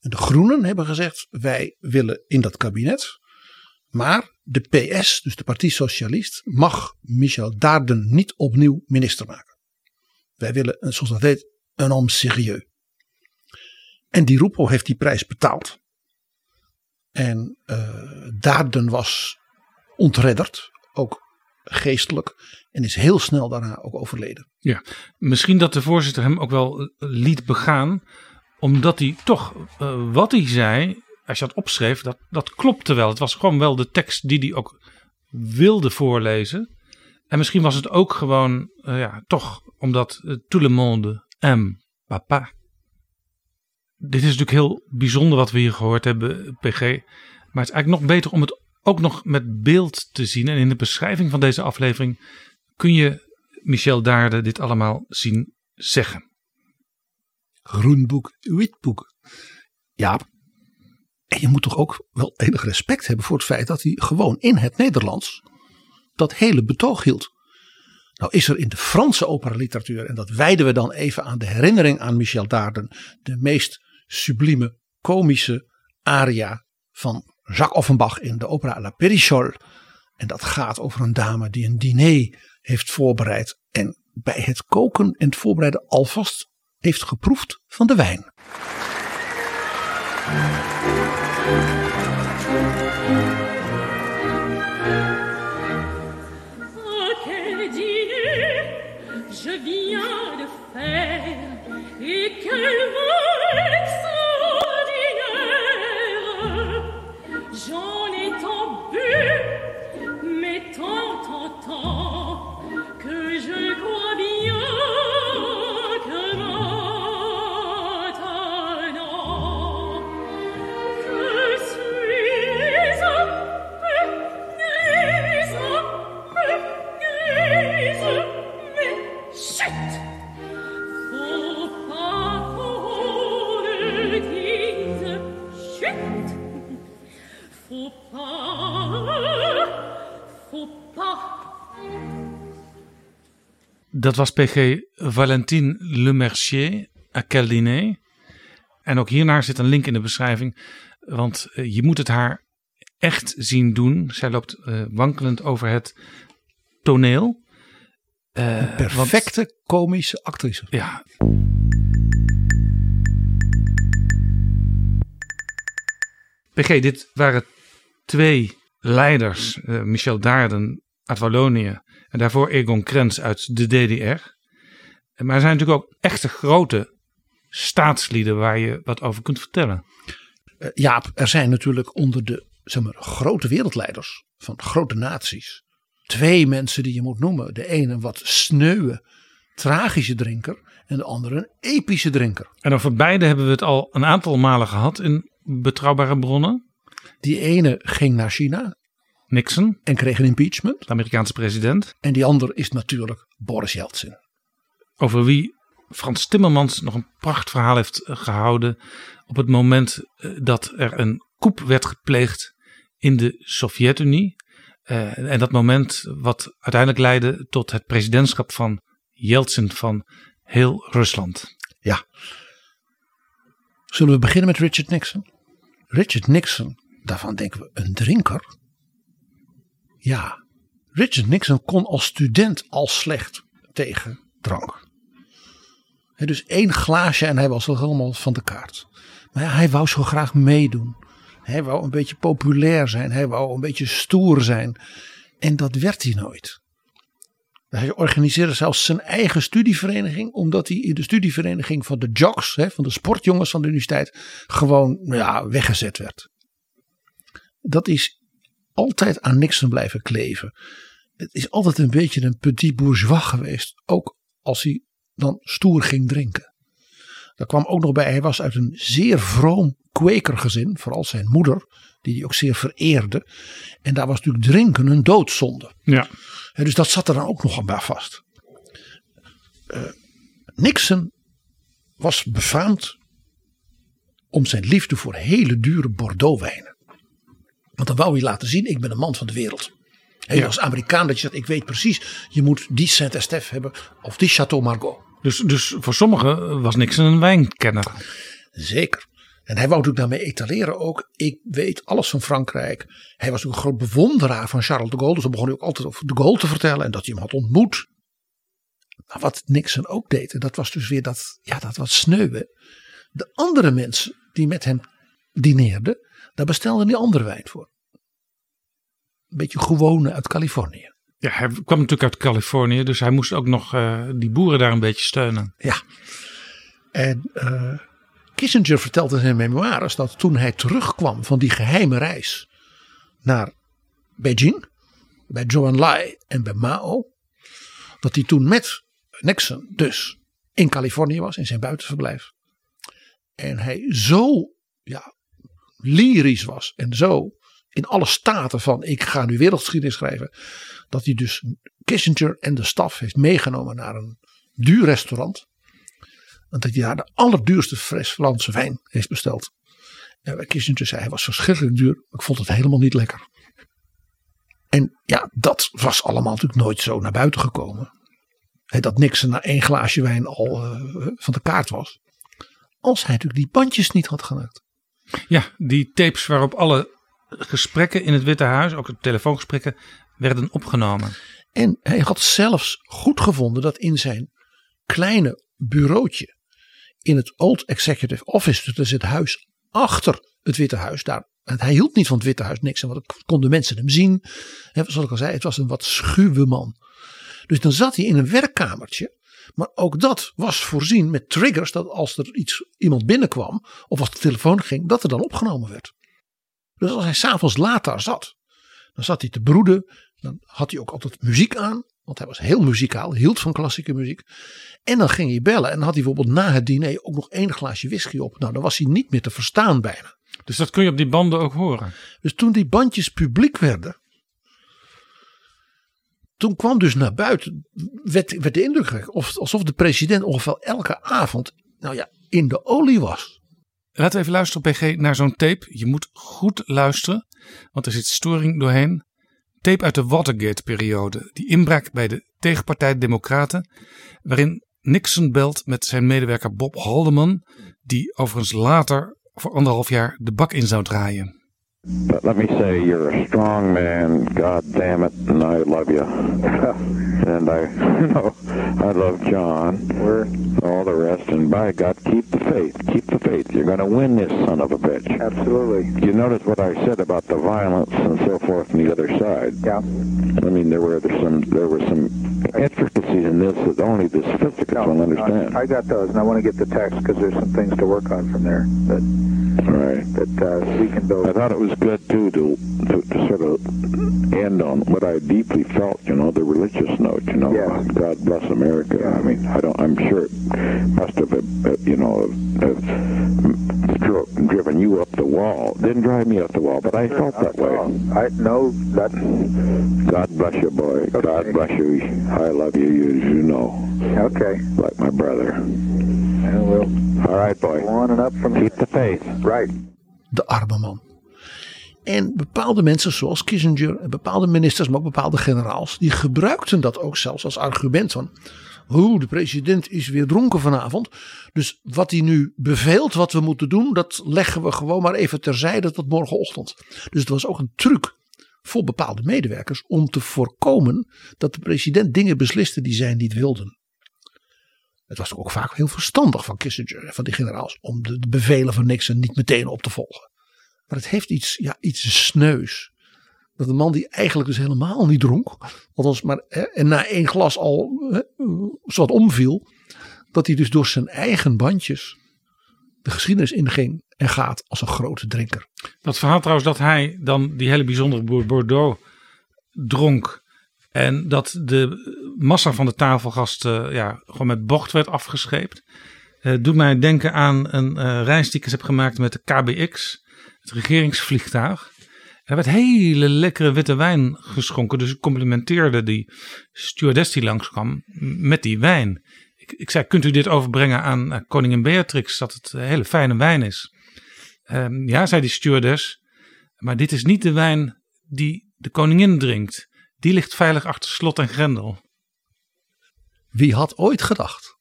En de Groenen hebben gezegd: wij willen in dat kabinet, maar de PS, dus de Partie Socialist, mag Michel Darden niet opnieuw minister maken. Wij willen, zoals dat heet, een homme sérieux. En Di Rupo heeft die prijs betaald. En uh, Darden was ontredderd, ook geestelijk. En is heel snel daarna ook overleden. Ja, misschien dat de voorzitter hem ook wel eh, liet begaan, omdat hij toch uh, wat hij zei, als je dat opschreef, dat, dat klopte wel. Het was gewoon wel de tekst die hij ook wilde voorlezen. En misschien was het ook gewoon, ja, toch omdat uh, aime papa. Dit is natuurlijk heel bijzonder wat we hier gehoord hebben, PG. Maar het is eigenlijk nog beter om het ook nog met beeld te zien. En in de beschrijving van deze aflevering kun je Michel Daarde dit allemaal zien zeggen. Groenboek, witboek. Ja, en je moet toch ook wel enig respect hebben voor het feit dat hij gewoon in het Nederlands dat hele betoog hield. Nou is er in de Franse operaliteratuur, en dat wijden we dan even aan de herinnering aan Michel Daarden, de meest sublieme komische aria van Jacques Offenbach in de opera La Périchole. En dat gaat over een dame die een diner heeft voorbereid en bij het koken en het voorbereiden alvast heeft geproefd van de wijn. Dat was PG Valentine Lemercier, à quel dîner. En ook hiernaar zit een link in de beschrijving. Want uh, je moet het haar echt zien doen. Zij loopt uh, wankelend over het toneel. Uh, Een perfecte want, komische actrice. Ja. PG, dit waren twee leiders. Uh, Michel Daarden uit Wallonië. En daarvoor Egon Krenz uit de DDR. Maar er zijn natuurlijk ook echte grote staatslieden waar je wat over kunt vertellen. Uh, Jaap, er zijn natuurlijk onder de zeg maar, grote wereldleiders van grote naties twee mensen die je moet noemen. De ene een wat sneuwe, tragische drinker en de andere een epische drinker. En over beide hebben we het al een aantal malen gehad in betrouwbare bronnen. Die ene ging naar China. Nixon. En kreeg een impeachment. De Amerikaanse president. En die ander is natuurlijk Boris Yeltsin. Over wie Frans Timmermans nog een prachtverhaal heeft gehouden. Op het moment dat er een coup werd gepleegd in de Sovjet-Unie. Uh, en dat moment wat uiteindelijk leidde tot het presidentschap van Yeltsin van heel Rusland. Ja. Zullen we beginnen met Richard Nixon? Richard Nixon, daarvan denken we een drinker. Ja, Richard Nixon kon als student al slecht tegen drank. He, dus één glaasje en hij was al helemaal van de kaart. Maar hij wou zo graag meedoen. Hij wou een beetje populair zijn. Hij wou een beetje stoer zijn. En dat werd hij nooit. Hij organiseerde zelfs zijn eigen studievereniging. Omdat hij in de studievereniging van de jocks. Van de sportjongens van de universiteit. Gewoon ja, weggezet werd. Dat is altijd aan Nixon blijven kleven. Het is altijd een beetje een petit bourgeois geweest. Ook als hij dan stoer ging drinken. Daar kwam ook nog bij, hij was uit een zeer vroom kwekergezin, vooral zijn moeder, die hij ook zeer vereerde. En daar was natuurlijk drinken een doodzonde. Ja. En dus dat zat er dan ook nog aan vast. Uh, Nixon was befaamd om zijn liefde voor hele dure Bordeaux-wijnen. Want dan wou hij laten zien, ik ben een man van de wereld. Hij ja. als Amerikaan dat je zegt, ik weet precies, je moet die Saint-Estèphe hebben of die Chateau Margaux. Dus, dus voor sommigen was Nixon een wijnkenner. Zeker. En hij wou natuurlijk daarmee etaleren ook. Ik weet alles van Frankrijk. Hij was ook een groot bewonderaar van Charles de Gaulle. Dus dan begon hij ook altijd over de Gaulle te vertellen. En dat hij hem had ontmoet. Maar wat Nixon ook deed. En dat was dus weer dat, ja, dat wat sneuwen. De andere mensen die met hem dineerden. Daar bestelden die andere wijn voor. Een beetje gewone uit Californië. Ja, hij kwam natuurlijk uit Californië, dus hij moest ook nog eh, die boeren daar een beetje steunen. Ja. En eh, Kissinger vertelt in zijn memoires dat toen hij terugkwam van die geheime reis naar Beijing, bij Zhou Enlai en bij Mao, dat hij toen met Nixon dus in Californië was, in zijn buitenverblijf. En hij zo ja, lyrisch was en zo in alle staten van ik ga nu wereldgeschiedenis schrijven. Dat hij dus Kissinger en de staf heeft meegenomen naar een duur restaurant. Dat hij daar de allerduurste fles Franse wijn heeft besteld. En bij Kissinger zei hij was verschrikkelijk duur. Maar ik vond het helemaal niet lekker. En ja, dat was allemaal natuurlijk nooit zo naar buiten gekomen. Hè, dat Nixon na één glaasje wijn al eh, van de kaart was. Als hij natuurlijk die bandjes niet had gemaakt. Ja, die tapes waarop alle gesprekken in het Witte Huis, ook de telefoongesprekken, werden opgenomen. En hij had zelfs goed gevonden dat in zijn kleine bureautje in het Old Executive Office, dus dat het huis achter het Witte Huis, daar, hij hield niet van het Witte Huis niks, en want dan konden mensen hem zien. Hè, zoals ik al zei, het was een wat schuwe man. Dus dan zat hij in een werkkamertje, maar ook dat was voorzien met triggers, dat als er iets, iemand binnenkwam, of als de telefoon ging, dat er dan opgenomen werd. Dus als hij s'avonds laat daar zat, dan zat hij te broeden. Dan had hij ook altijd muziek aan. Want hij was heel muzikaal, hield van klassieke muziek. En dan ging hij bellen. En dan had hij bijvoorbeeld na het diner ook nog één glaasje whisky op. Nou, dan was hij niet meer te verstaan bijna. Dus dat kun je op die banden ook horen. Dus toen die bandjes publiek werden. Toen kwam dus naar buiten. Werd, werd de indruk of- alsof de president ongeveer elke avond. Nou ja, in de olie was. Laten we even luisteren, PG, naar zo'n tape. Je moet goed luisteren, want er zit storing doorheen. Tape uit de Watergate-periode. Die inbraak bij de tegenpartij Democraten. Waarin Nixon belt met zijn medewerker Bob Haldeman. Die overigens later voor anderhalf jaar de bak in zou draaien. But let me say, you're a strong man. God damn it, and I love you. and I, no, I love John. We're all the rest, and by God, keep the faith. Keep the faith. You're going to win this son of a bitch. Absolutely. You notice what I said about the violence and so forth on the other side. Yeah. I mean, there were some there were some intricacies in this that only the sophisticates will understand. I got those, and I want to get the text because there's some things to work on from there Right. that uh, we can build. I thought it was good too to, to to sort of end on what I deeply felt, you know, the religious note, you know, God bless America. I mean, I don't. I'm sure it must have, uh, you know, have, have driven you up the wall. Didn't drive me up the wall, but I felt that way. I know that. God bless you, boy. God bless you. I love you, you, you know. Okay. Like my brother. And we'll All right, boy. go on and up from Keep the faith. Right. De arme man. En bepaalde mensen zoals Kissinger en bepaalde ministers, maar ook bepaalde generaals, die gebruikten dat ook zelfs als argument van, hoe de president is weer dronken vanavond. Dus wat hij nu beveelt wat we moeten doen, dat leggen we gewoon maar even terzijde tot morgenochtend. Dus het was ook een truc voor bepaalde medewerkers om te voorkomen dat de president dingen besliste die zij niet wilden. Het was ook vaak heel verstandig van Kissinger en van die generaals om de, bevelen van Nixon niet meteen op te volgen. Maar het heeft iets, ja, iets sneus. Dat een man die eigenlijk dus helemaal niet dronk, althans maar en na één glas al hè, zowat omviel, dat hij dus door zijn eigen bandjes de geschiedenis inging en gaat als een grote drinker. Dat verhaal trouwens dat hij dan die hele bijzondere Bordeaux dronk. En dat de massa van de tafelgasten ja, gewoon met bocht werd afgescheept. eh, doet mij denken aan een eh, reis die ik eens heb gemaakt met de KBX. Het regeringsvliegtuig. Er werd hele lekkere witte wijn geschonken. Dus ik complimenteerde die stewardess die langskwam met die wijn. Ik, ik zei, kunt u dit overbrengen aan eh, koningin Beatrix? Dat het hele fijne wijn is. Ehm, ja, zei die stewardess. Maar dit is niet de wijn die de koningin drinkt. Die ligt veilig achter slot en grendel. Wie had ooit gedacht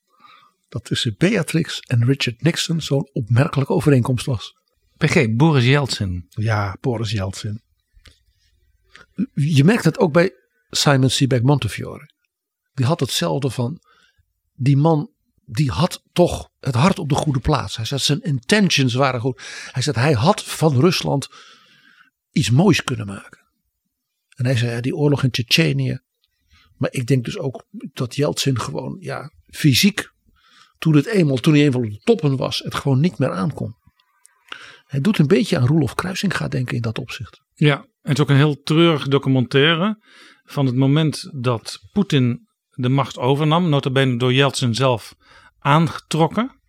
dat tussen Beatrix en Richard Nixon zo'n opmerkelijke overeenkomst was? PG, Boris Yeltsin. Ja, Boris Yeltsin. Je merkt het ook bij Simon Sebag Montefiore. Die had hetzelfde van, die man die had toch het hart op de goede plaats. Hij zei zijn intentions waren goed. Hij zei hij had van Rusland iets moois kunnen maken. En hij zei ja, die oorlog in Tsjetsjenië, Maar ik denk dus ook dat Jeltsin gewoon ja, fysiek, toen, het eenmaal, toen hij eenmaal op de toppen was, het gewoon niet meer aankon. Hij doet een beetje aan Kruising denken in dat opzicht. Ja, en het is ook een heel treurig documentaire van het moment dat Poetin de macht overnam, notabene door Yeltsin zelf aangetrokken.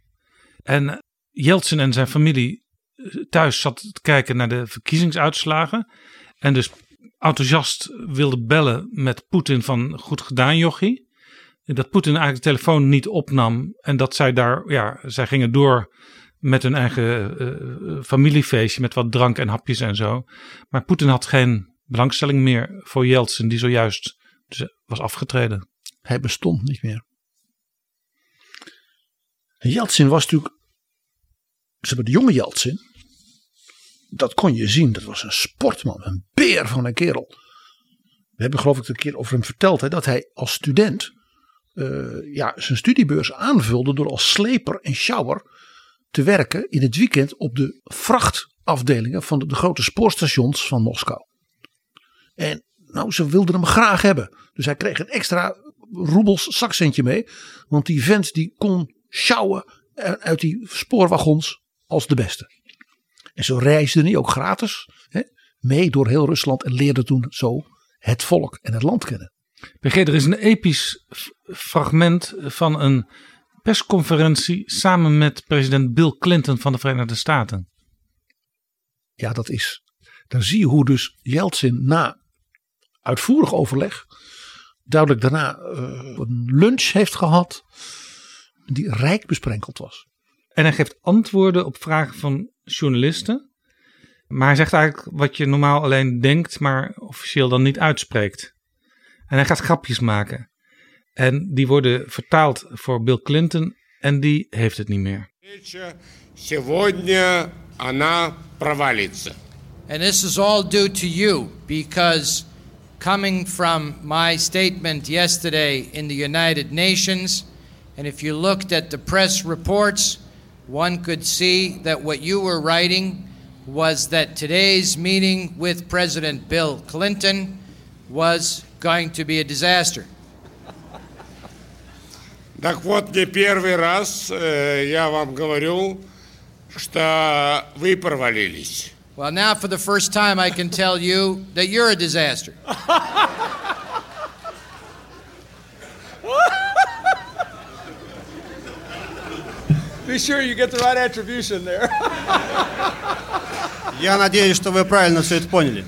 En Yeltsin en zijn familie eh, thuis zat te kijken naar de verkiezingsuitslagen. En dus enthousiast wilde bellen met Poetin van goed gedaan jochie. Dat Poetin eigenlijk de telefoon niet opnam. En dat zij daar, ja, zij gingen door met hun eigen uh, familiefeestje. Met wat drank en hapjes en zo. Maar Poetin had geen belangstelling meer voor Yeltsin. Die zojuist dus was afgetreden. Hij bestond niet meer. Yeltsin was natuurlijk. Ze hebben de jonge Yeltsin. Dat kon je zien. Dat was een sportman. Een van een kerel. We hebben geloof ik een keer over hem verteld. Hè, dat hij als student. Uh, ja, zijn studiebeurs aanvulde. Door als sleper en shower te werken in het weekend op de vrachtafdelingen van de, de grote spoorstations van Moskou. En nou, ze wilden hem graag hebben. Dus hij kreeg een extra roebels zakcentje mee. Want die vent die kon sjouwen uit die spoorwagons als de beste. En zo reisde hij ook gratis hè, mee door heel Rusland en leerde toen zo het volk en het land kennen. PG, er is een episch fragment van een persconferentie samen met president Bill Clinton van de Verenigde Staten. Ja, dat is. Dan zie je hoe dus Yeltsin na uitvoerig overleg duidelijk daarna uh, een lunch heeft gehad die rijk besprenkeld was. En hij geeft antwoorden op vragen van journalisten. Maar hij zegt eigenlijk wat je normaal alleen denkt, maar officieel dan niet uitspreekt. En hij gaat grapjes maken. En die worden vertaald voor Bill Clinton en die heeft het niet meer. Сегодня она провалится. And this is all due to you because coming from my statement yesterday in the United Nations, and if you looked at the press reports, one could see that what you were writing was that today's meeting with President Bill Clinton was going to be a disaster. Так вот, не первый раз э, я вам говорю, что вы провалились. Well, now for the first time, I can tell you that you're a disaster. Be sure you get the right attribution there. Я надеюсь, что вы правильно все это поняли.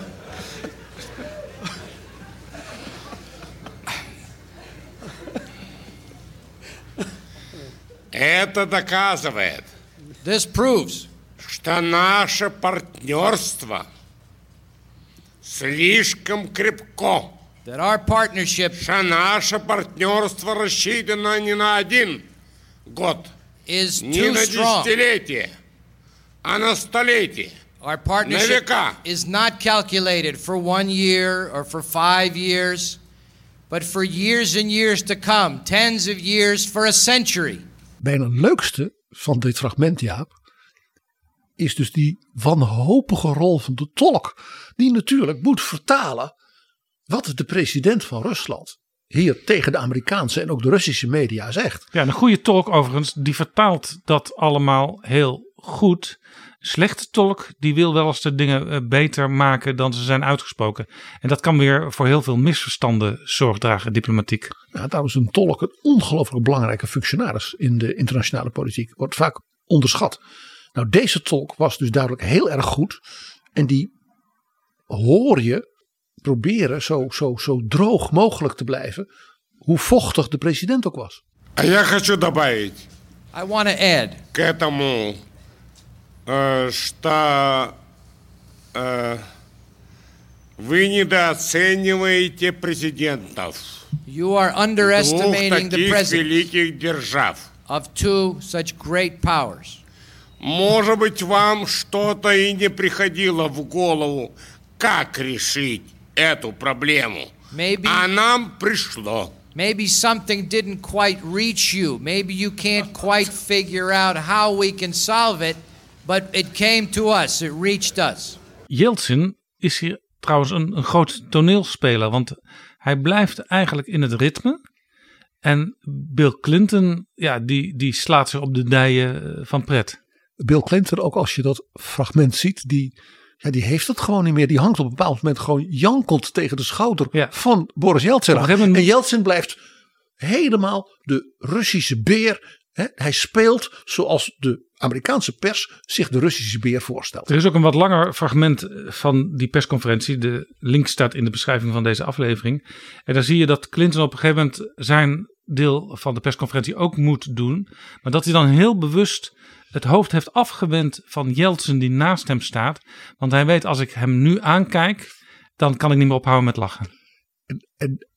Это доказывает, This proves что наше партнерство слишком крепко. that our partnership Что наше партнерство рассчитано не на один год, is не на десятилетие, а на столетие. Our partnership is not calculated for one year or for five years, but for years and years to come, tens of years for a century. Bijna het leukste van dit fragment, Jaap, is dus die wanhopige rol van de tolk. Die natuurlijk moet vertalen wat de president van Rusland hier tegen de Amerikaanse en ook de Russische media zegt. Ja, een goede tolk overigens, die vertaalt dat allemaal heel goed Slechte tolk, die wil wel eens de dingen eh, beter maken dan ze zijn uitgesproken. En dat kan weer voor heel veel misverstanden zorg dragen, diplomatiek. Ja, daarom is een tolk een ongelooflijk belangrijke functionaris in de internationale politiek. Wordt vaak onderschat. Nou, deze tolk was dus duidelijk heel erg goed. En die hoor je proberen zo, zo, zo droog mogelijk te blijven. Hoe vochtig de president ook was. А я хочу добавить I want to add к этому, э, Что э, вы недооцениваете президентов you are underestimating the таких president великих держав. of two such great powers. Может быть, вам что-то и не приходило в голову, как решить эту проблему. Maybe А нам пришло. maybe something didn't quite reach you. Maybe you can't quite figure out how we can solve it, but it came to us. It reached us. Yeltsin is hier trouwens een, een groot toneelspeler, want hij blijft eigenlijk in het ritme. En Bill Clinton, ja, die, die slaat zich op de dijen eh, van pret. Bill Clinton, ook als je dat fragment ziet, die, ja, die heeft het gewoon niet meer. Die hangt op een bepaald moment gewoon jankend tegen de schouder van Boris Yeltsin. aan. En Yeltsin blijft helemaal de Russische beer. Hè? Hij speelt zoals de Amerikaanse pers zich de Russische beer voorstelt. Er is ook een wat langer fragment eh, van die persconferentie. De link staat in de beschrijving van deze aflevering. En daar zie je dat Clinton op een gegeven moment zijn deel van de persconferentie ook moet doen. Maar dat hij dan heel bewust het hoofd heeft afgewend van Yeltsin die naast hem staat. Want hij weet als ik hem nu aankijk, dan kan ik niet meer ophouden met lachen. En, en,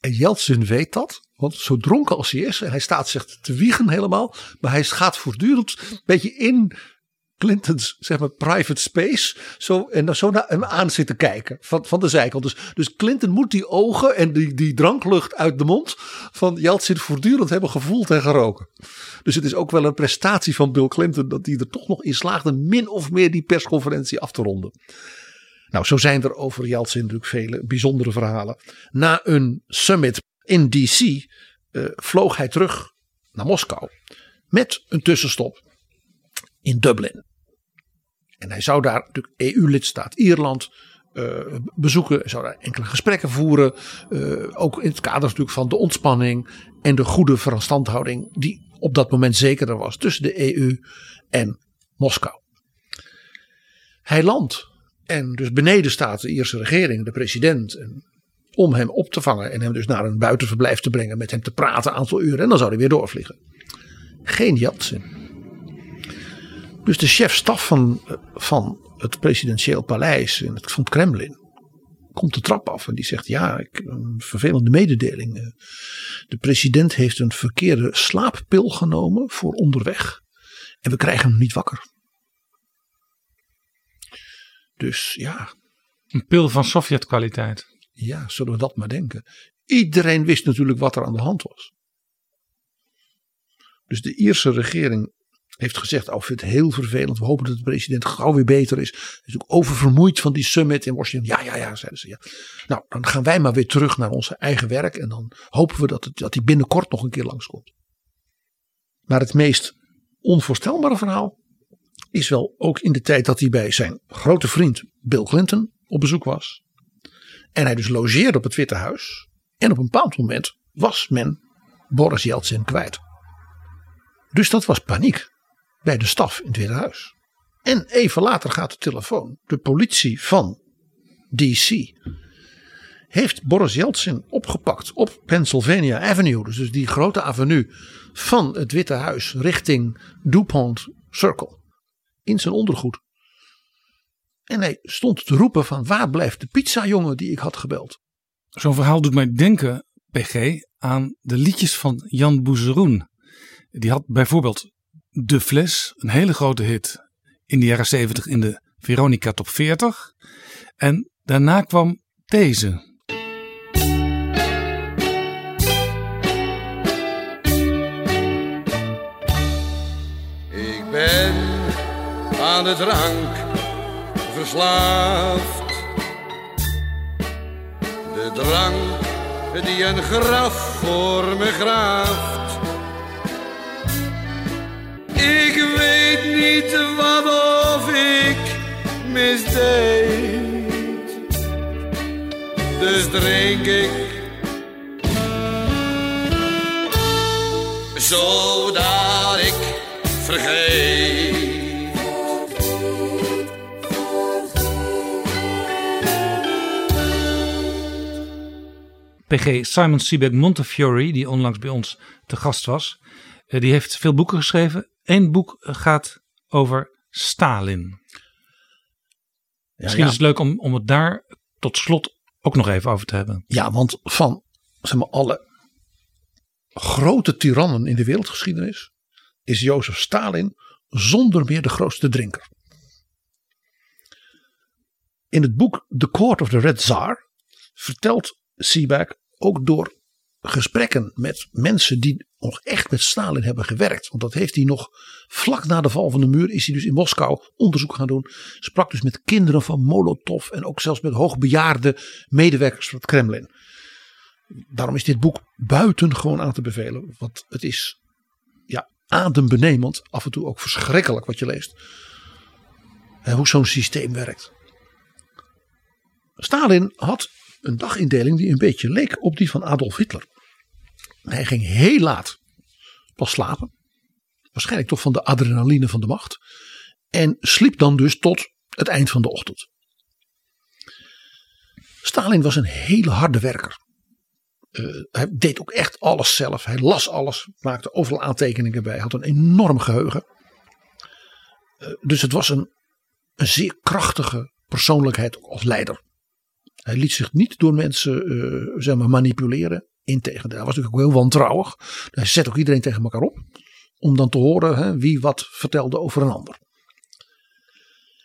en Yeltsin weet dat. Want zo dronken als hij is, en hij staat zich te wiegen helemaal. Maar hij gaat voortdurend een beetje in Clintons zeg maar, private space. Zo, en dan zo naar hem aan zitten kijken van, van de zijkant. Dus, dus Clinton moet die ogen en die, die dranklucht uit de mond van Yeltsin voortdurend hebben gevoeld en geroken. Dus het is ook wel een prestatie van Bill Clinton dat hij er toch nog in slaagde min of meer die persconferentie af te ronden. Nou, zo zijn er over Yeltsin natuurlijk vele bijzondere verhalen. Na een summit in DC eh, vloog hij terug naar Moskou met een tussenstop in Dublin. En hij zou daar natuurlijk EU-lidstaat Ierland eh, bezoeken. Zou daar enkele gesprekken voeren. eh, ook in het kader natuurlijk van de ontspanning en de goede verstandhouding die op dat moment zekerder was tussen de EU en Moskou. Hij landt en dus beneden staat de Ierse regering, de president, en om hem op te vangen en hem dus naar een buitenverblijf te brengen, met hem te praten een aantal uren en dan zou hij weer doorvliegen. Geen Yeltsin. Dus de chef-staf van, van het presidentieel paleis in het, van het Kremlin komt de trap af en die zegt: Ja, ik, een vervelende mededeling. Eh, De president heeft een verkeerde slaappil genomen voor onderweg en we krijgen hem niet wakker. Dus ja, Een pil van Sovjet-kwaliteit. ja, zullen we dat maar denken. Iedereen wist natuurlijk wat er aan de hand was. Dus de Ierse regering heeft gezegd: Oh, ik vind het heel vervelend. We hopen dat de president gauw weer beter is. Hij is natuurlijk oververmoeid van die summit in Washington. Ja, ja, ja, zeiden ze. Ja. Nou, dan gaan wij maar weer terug naar onze eigen werk. En dan hopen we dat, het, dat hij binnenkort nog een keer langskomt. Maar het meest onvoorstelbare verhaal is wel ook in de tijd dat hij bij zijn grote vriend Bill Clinton op bezoek was. En hij dus logeerde op het Witte Huis. En op een bepaald moment was men Boris Yeltsin kwijt. Dus dat was paniek bij de staf in het Witte Huis. En even later gaat de telefoon. De politie van DC heeft Boris Yeltsin opgepakt op Pennsylvania Avenue. Dus, dus die grote avenue van het Witte Huis richting DuPont Circle. In zijn ondergoed. En hij stond te roepen van waar blijft de pizzajongen die ik had gebeld. Zo'n verhaal doet mij denken, PG, aan de liedjes van Jan Boezeroen. Die had bijvoorbeeld De Fles, een hele grote hit in de jaren 70 in de Veronica Top 40. En daarna kwam deze. Aan de drank verslaafd. De drank die een graf voor me graaft. Ik weet niet wat of ik misdeed. Dus drink ik. Zodat ik vergeet. PG Simon Sebag Montefiore, die onlangs bij ons te gast was, eh, die heeft veel boeken geschreven. Eén boek eh, gaat over Stalin. Misschien ja. is het leuk om, om het daar tot slot ook nog even over te hebben. Ja, want van zeg maar, alle grote tirannen in de wereldgeschiedenis is Jozef Stalin zonder meer de grootste drinker. In het boek The Court of the Red Tsar vertelt Seaback ook door gesprekken met mensen die nog echt met Stalin hebben gewerkt. Want dat heeft hij nog vlak na de val van de muur is hij dus in Moskou onderzoek gaan doen. Sprak dus met kinderen van Molotov en ook zelfs met hoogbejaarde medewerkers van het Kremlin. Daarom is dit boek buitengewoon aan te bevelen. Want het is ja, adembenemend, af en toe ook verschrikkelijk wat je leest. En hoe zo'n systeem werkt. Stalin had een dagindeling die een beetje leek op die van Adolf Hitler. Hij ging heel laat pas slapen. Waarschijnlijk toch van de adrenaline van de macht. En sliep dan dus tot het eind van de ochtend. Stalin was een hele harde werker. Eh, hij deed ook echt alles zelf. Hij las alles, maakte overal aantekeningen bij. Had een enorm geheugen. Eh, dus het was een, een zeer krachtige persoonlijkheid als leider. Hij liet zich niet door mensen eh, zeg maar manipuleren. Integendeel, hij was natuurlijk ook heel wantrouwig. Hij zet ook iedereen tegen elkaar op. Om dan te horen hè, wie wat vertelde over een ander.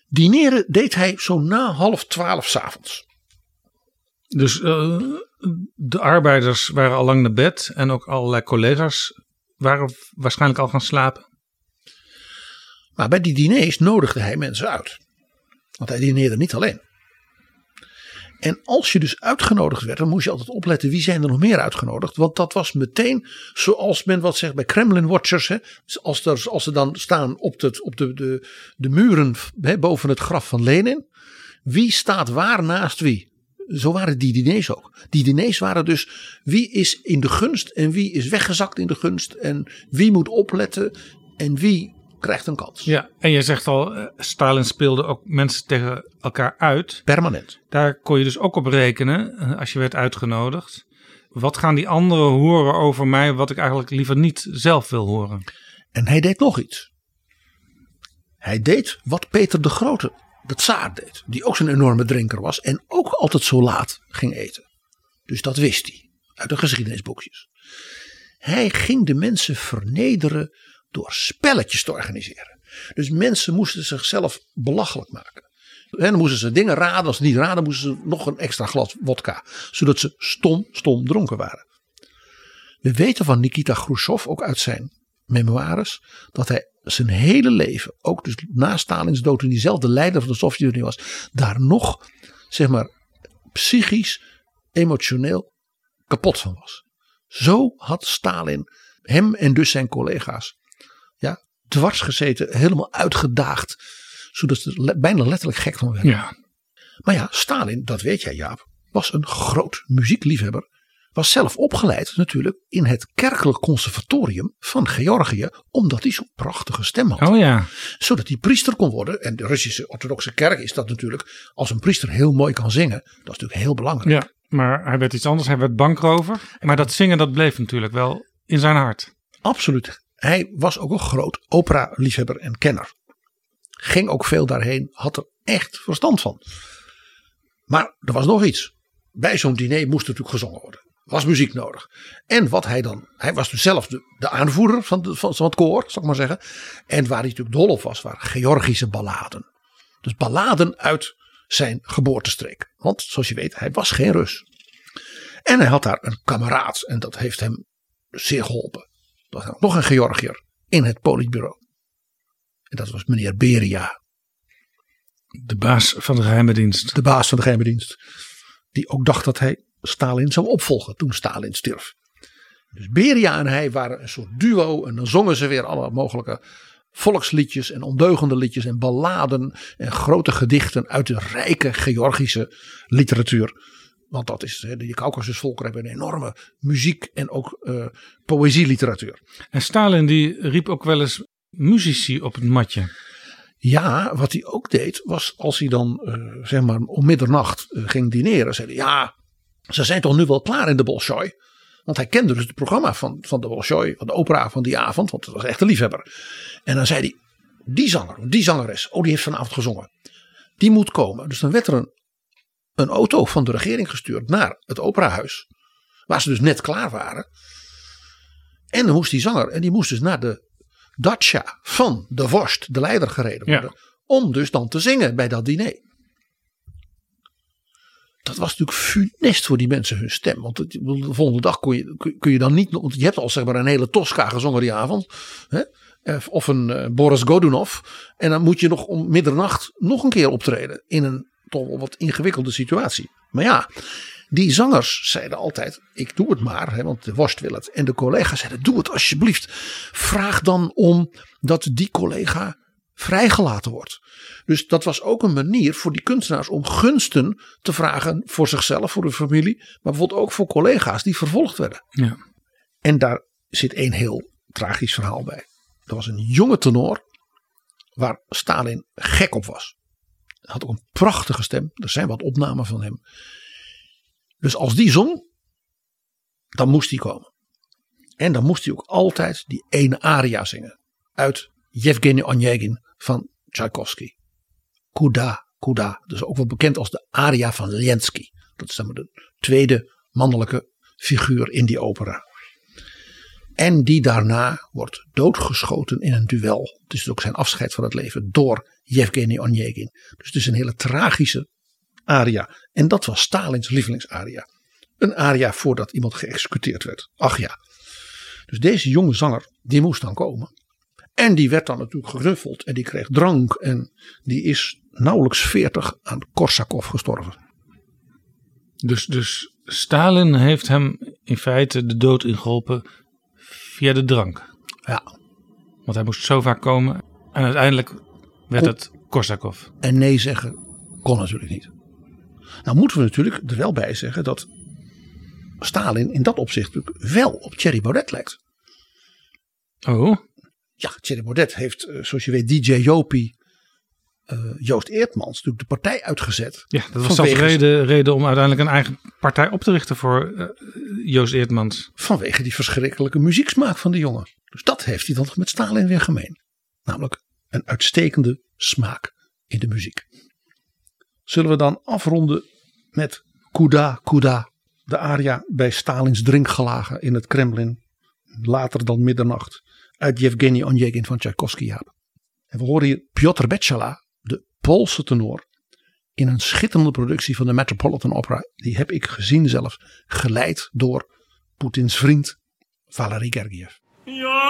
Dineren deed hij zo na half twaalf s'avonds. Dus eh, de arbeiders waren al lang naar bed en ook allerlei collega's waren waarschijnlijk al gaan slapen. Maar bij die diners nodigde hij mensen uit. Want hij dineerde niet alleen. En als je dus uitgenodigd werd, dan moest je altijd opletten wie zijn er nog meer uitgenodigd. Want dat was meteen zoals men wat zegt bij Kremlin Watchers. Hè, als, er, als ze dan staan op, de, op de, de, de muren hè, boven het graf van Lenin. Wie staat waar naast wie? Zo waren die diners ook. Die diners waren dus wie is in de gunst en wie is weggezakt in de gunst. En wie moet opletten en wie krijgt een kans. Ja, en je zegt al, eh, Stalin speelde ook mensen tegen elkaar uit. Permanent. Daar kon je dus ook op rekenen eh, als je werd uitgenodigd. Wat gaan die anderen horen over mij wat ik eigenlijk liever niet zelf wil horen? En hij deed nog iets. Hij deed wat Peter de Grote, de tsaar, deed. Die ook zo'n enorme drinker was en ook altijd zo laat ging eten. Dus dat wist hij uit de geschiedenisboekjes. Hij ging de mensen vernederen door spelletjes te organiseren. Dus mensen moesten zichzelf belachelijk maken. En dan moesten ze dingen raden. Als ze niet raden, moesten ze nog een extra glas wodka. Zodat ze stom, stom dronken waren. We weten van Nikita Khrushchev, ook uit zijn memoires, dat hij zijn hele leven, ook dus na Stalins dood, toen hij zelf de leider van de Sovjet-Unie was, daar nog, zeg maar, psychisch, emotioneel kapot van was. Zo had Stalin hem en dus zijn collega's dwars gezeten, helemaal uitgedaagd, zodat ze er bijna letterlijk gek van werden. Ja. Maar ja, Stalin, dat weet jij Jaap, was een groot muziekliefhebber. Was zelf opgeleid natuurlijk in het kerkelijk conservatorium van Georgië. Omdat hij zo'n prachtige stem had. Oh ja. Zodat hij priester kon worden. En de Russische orthodoxe kerk is dat natuurlijk. Als een priester heel mooi kan zingen. Dat is natuurlijk heel belangrijk. Ja, maar hij werd iets anders. Hij werd bankrover. Maar dat zingen dat bleef natuurlijk wel in zijn hart. Absoluut. Hij was ook een groot opera-liefhebber en kenner. Ging ook veel daarheen. Had er echt verstand van. Maar er was nog iets. Bij zo'n diner moest natuurlijk gezongen worden. Was muziek nodig. En wat hij dan. Hij was dus zelf de, de aanvoerder van, de, van, het koor, zal ik maar zeggen. En waar hij natuurlijk dol op was, waren Georgische balladen. Dus balladen uit zijn geboortestreek. Want zoals je weet, hij was geen Rus. En hij had daar een kameraad. En dat heeft hem zeer geholpen. Er was nog een Georgiër in het politbureau. En dat was meneer Beria. De baas van de geheime dienst. De baas van de geheime dienst. Die ook dacht dat hij Stalin zou opvolgen toen Stalin stierf. Dus Beria en hij waren een soort duo. En dan zongen ze weer alle mogelijke volksliedjes en ondeugende liedjes en balladen en grote gedichten uit de rijke Georgische literatuur. Want dat is, de Caucasusvolkeren hebben een enorme muziek en ook eh, poëzieliteratuur. En Stalin die riep ook wel eens muzici op het matje. Ja, wat hij ook deed was als hij dan eh, zeg maar om middernacht eh, ging dineren. Zei hij ja, ze zijn toch nu wel klaar in de Bolshoi. Want hij kende dus het programma van, van de Bolshoi, van de opera van die avond. Want dat was echt een liefhebber. En dan zei hij, die zanger, die zangeres, oh die heeft vanavond gezongen. Die moet komen. Dus dan werd er een, een auto van de regering gestuurd naar het operahuis. Waar ze dus net klaar waren. En dan moest die zanger, en die moest dus naar de dacha van de vorst, de leider, gereden worden. Om dus dan te zingen bij dat diner. dat was natuurlijk funest voor die mensen hun stem. Want de volgende dag kon je, kun- kun je dan niet. Want je hebt al zeg maar een hele Tosca gezongen die avond. Hè? Eh, Of een eh, Boris Godunov. En dan moet je nog om middernacht nog een keer optreden. In een toch wel wat ingewikkelde situatie. Maar ja, die zangers zeiden altijd: Ik doe het maar, hè, want de worst wil het. En de collega's zeiden: Doe het alsjeblieft. Vraag dan om dat die collega vrijgelaten wordt. Dus dat was ook een manier voor die kunstenaars om gunsten te vragen voor zichzelf, voor hun familie, maar bijvoorbeeld ook voor collega's die vervolgd werden. Ja. En daar zit een heel tragisch verhaal bij. Er was een jonge tenor waar Stalin gek op was. Had ook een prachtige stem. Er zijn wat opnamen van hem. Dus als die zong, dan moest hij komen. En dan moest hij ook altijd die ene aria zingen. Uit Yevgeny Onegin van Tchaikovsky. Kuda, Kuda. Dus ook wel bekend als de aria van Lensky. Dat is dan de tweede mannelijke figuur in die opera. En die daarna wordt doodgeschoten in een duel. Het is ook zijn afscheid van het leven door Yevgeny Onegin. Dus het is een hele tragische aria. En dat was Stalins lievelingsaria. Een aria voordat iemand geëxecuteerd werd. Ach ja. Dus deze jonge zanger, die moest dan komen. En die werd dan natuurlijk geruffeld en die kreeg drank. En die is nauwelijks 40 aan Korsakov gestorven. Dus, dus Stalin heeft hem in feite de dood ingeholpen via de drank. Ja. Want hij moest zo vaak komen. En uiteindelijk werd het Korsakov. En nee zeggen kon natuurlijk niet. Nou moeten we natuurlijk er wel bij zeggen dat Stalin in dat opzicht natuurlijk wel op Thierry Baudet lijkt. Oh, Ja, Thierry Baudet heeft, eh, zoals je weet, DJ Jopie, eh, Joost Eertmans, natuurlijk de partij uitgezet. ja, dat was zelfs reden, reden om uiteindelijk een eigen partij op te richten voor eh, Joost Eertmans. Vanwege die verschrikkelijke muzieksmaak van de jongen. Dus dat heeft hij dan met Stalin weer gemeen. Namelijk een uitstekende smaak in de muziek. Zullen we dan afronden met Kuda Kuda, de aria bij Stalins drinkgelagen in het Kremlin. Later dan middernacht uit Yevgeny Onegin van Tchaikovsky. En we horen hier Piotr Betsala, de Poolse tenor. In een schitterende productie van de Metropolitan Opera. Die heb ik gezien zelf. Geleid door Poetins vriend Valery Gergiev. Ja,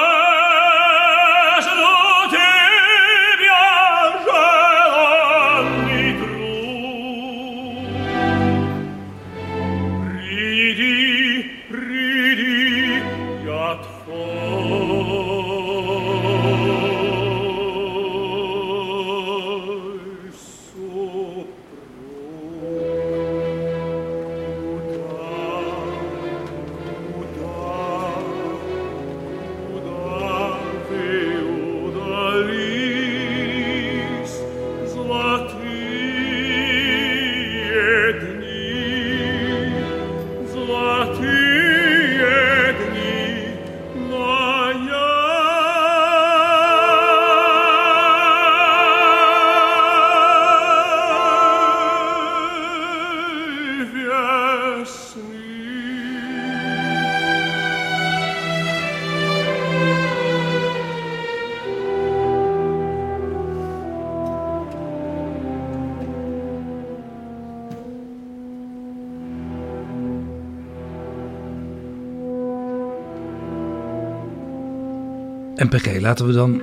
MPG, laten we dan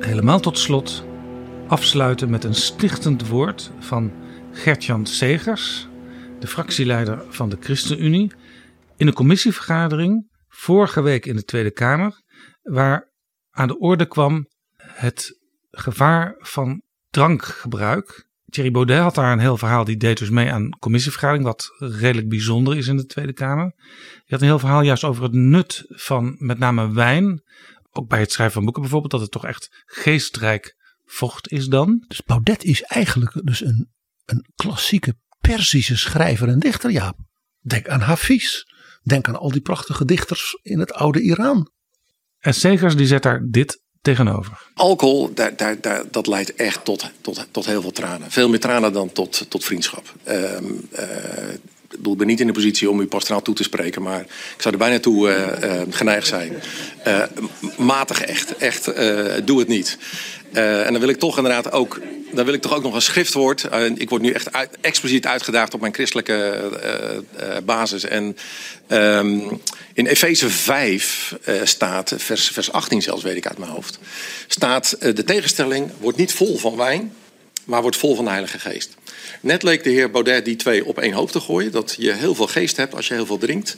helemaal tot slot afsluiten met een stichtend woord van Gertjan Segers, de fractieleider van de ChristenUnie, in een commissievergadering vorige week in de Tweede Kamer, waar aan de orde kwam het gevaar van drankgebruik. Thierry Baudet had daar een heel verhaal, die deed dus mee aan commissievergadering, wat redelijk bijzonder is in de Tweede Kamer. Die had een heel verhaal juist over het nut van met name wijn, ook bij het schrijven van boeken bijvoorbeeld, dat het toch echt geestrijk vocht is dan. Dus Baudet is eigenlijk dus een, een klassieke Perzische schrijver en dichter, Jaap. Denk aan Hafiz. Denk aan al die prachtige dichters in het oude Iran. En Segers die zet daar dit tegenover. Alcohol, dat leidt echt tot, tot, tot heel veel tranen. Veel meer tranen dan tot, tot vriendschap. Ehm, eh, ik ben niet in de positie om u pastoraal toe te spreken, maar ik zou er bijna toe eh, eh, geneigd zijn. Matig echt, echt, doe het niet. Eh, en dan wil ik toch inderdaad ook, dan wil ik toch ook nog een schriftwoord. Eh, ik word nu echt expliciet uitgedaagd op mijn christelijke eh, basis. En ehm, in Efeze 5 eh, staat, vers, vers 18 zelfs weet ik uit mijn hoofd, staat de tegenstelling wordt niet vol van wijn, maar wordt vol van de Heilige Geest. Net leek de heer Baudet die twee op één hoop te gooien. Dat je heel veel geest hebt als je heel veel drinkt.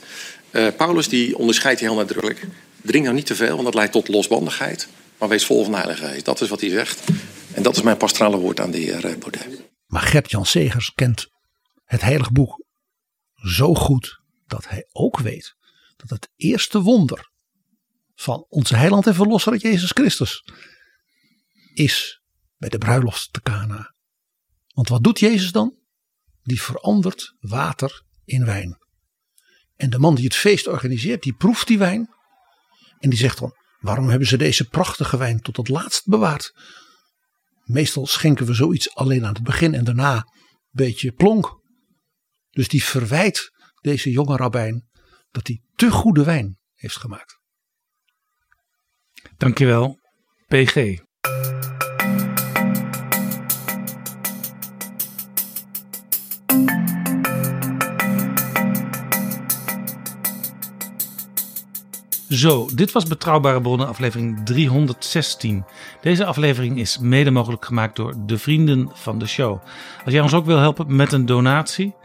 Paulus die onderscheidt heel nadrukkelijk. Drink nou niet te veel, want dat leidt tot losbandigheid. Maar wees vol van Geest. Dat is wat hij zegt. En dat is mijn pastorale woord aan de heer eh, Baudet. Maar Gert-Jan Segers kent het heilige boek zo goed dat hij ook weet dat het eerste wonder van onze heiland en verlosser Jezus Christus is bij de bruiloft te Cana. Want wat doet Jezus dan? Die verandert water in wijn. En de man die het feest organiseert, die proeft die wijn. En die zegt dan, waarom hebben ze deze prachtige wijn tot het laatst bewaard? Meestal schenken we zoiets alleen aan het begin en daarna een beetje plonk. Dus die verwijt deze jonge rabbijn dat hij te goede wijn heeft gemaakt. Dankjewel, PG. Zo, dit was Betrouwbare Bronnen, aflevering 316. Deze aflevering is mede mogelijk gemaakt door de vrienden van de show. Als jij ons ook wil helpen met een donatie,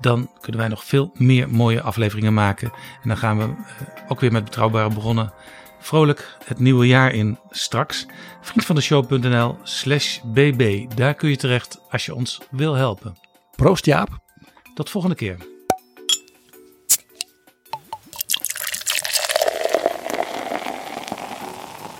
dan kunnen wij nog veel meer mooie afleveringen maken. En dan gaan we eh, ook weer met Betrouwbare Bronnen vrolijk het nieuwe jaar in straks. Vriendvandeshow.nl slash bb. Daar kun je terecht als je ons wil helpen. Proost Jaap. Tot volgende keer.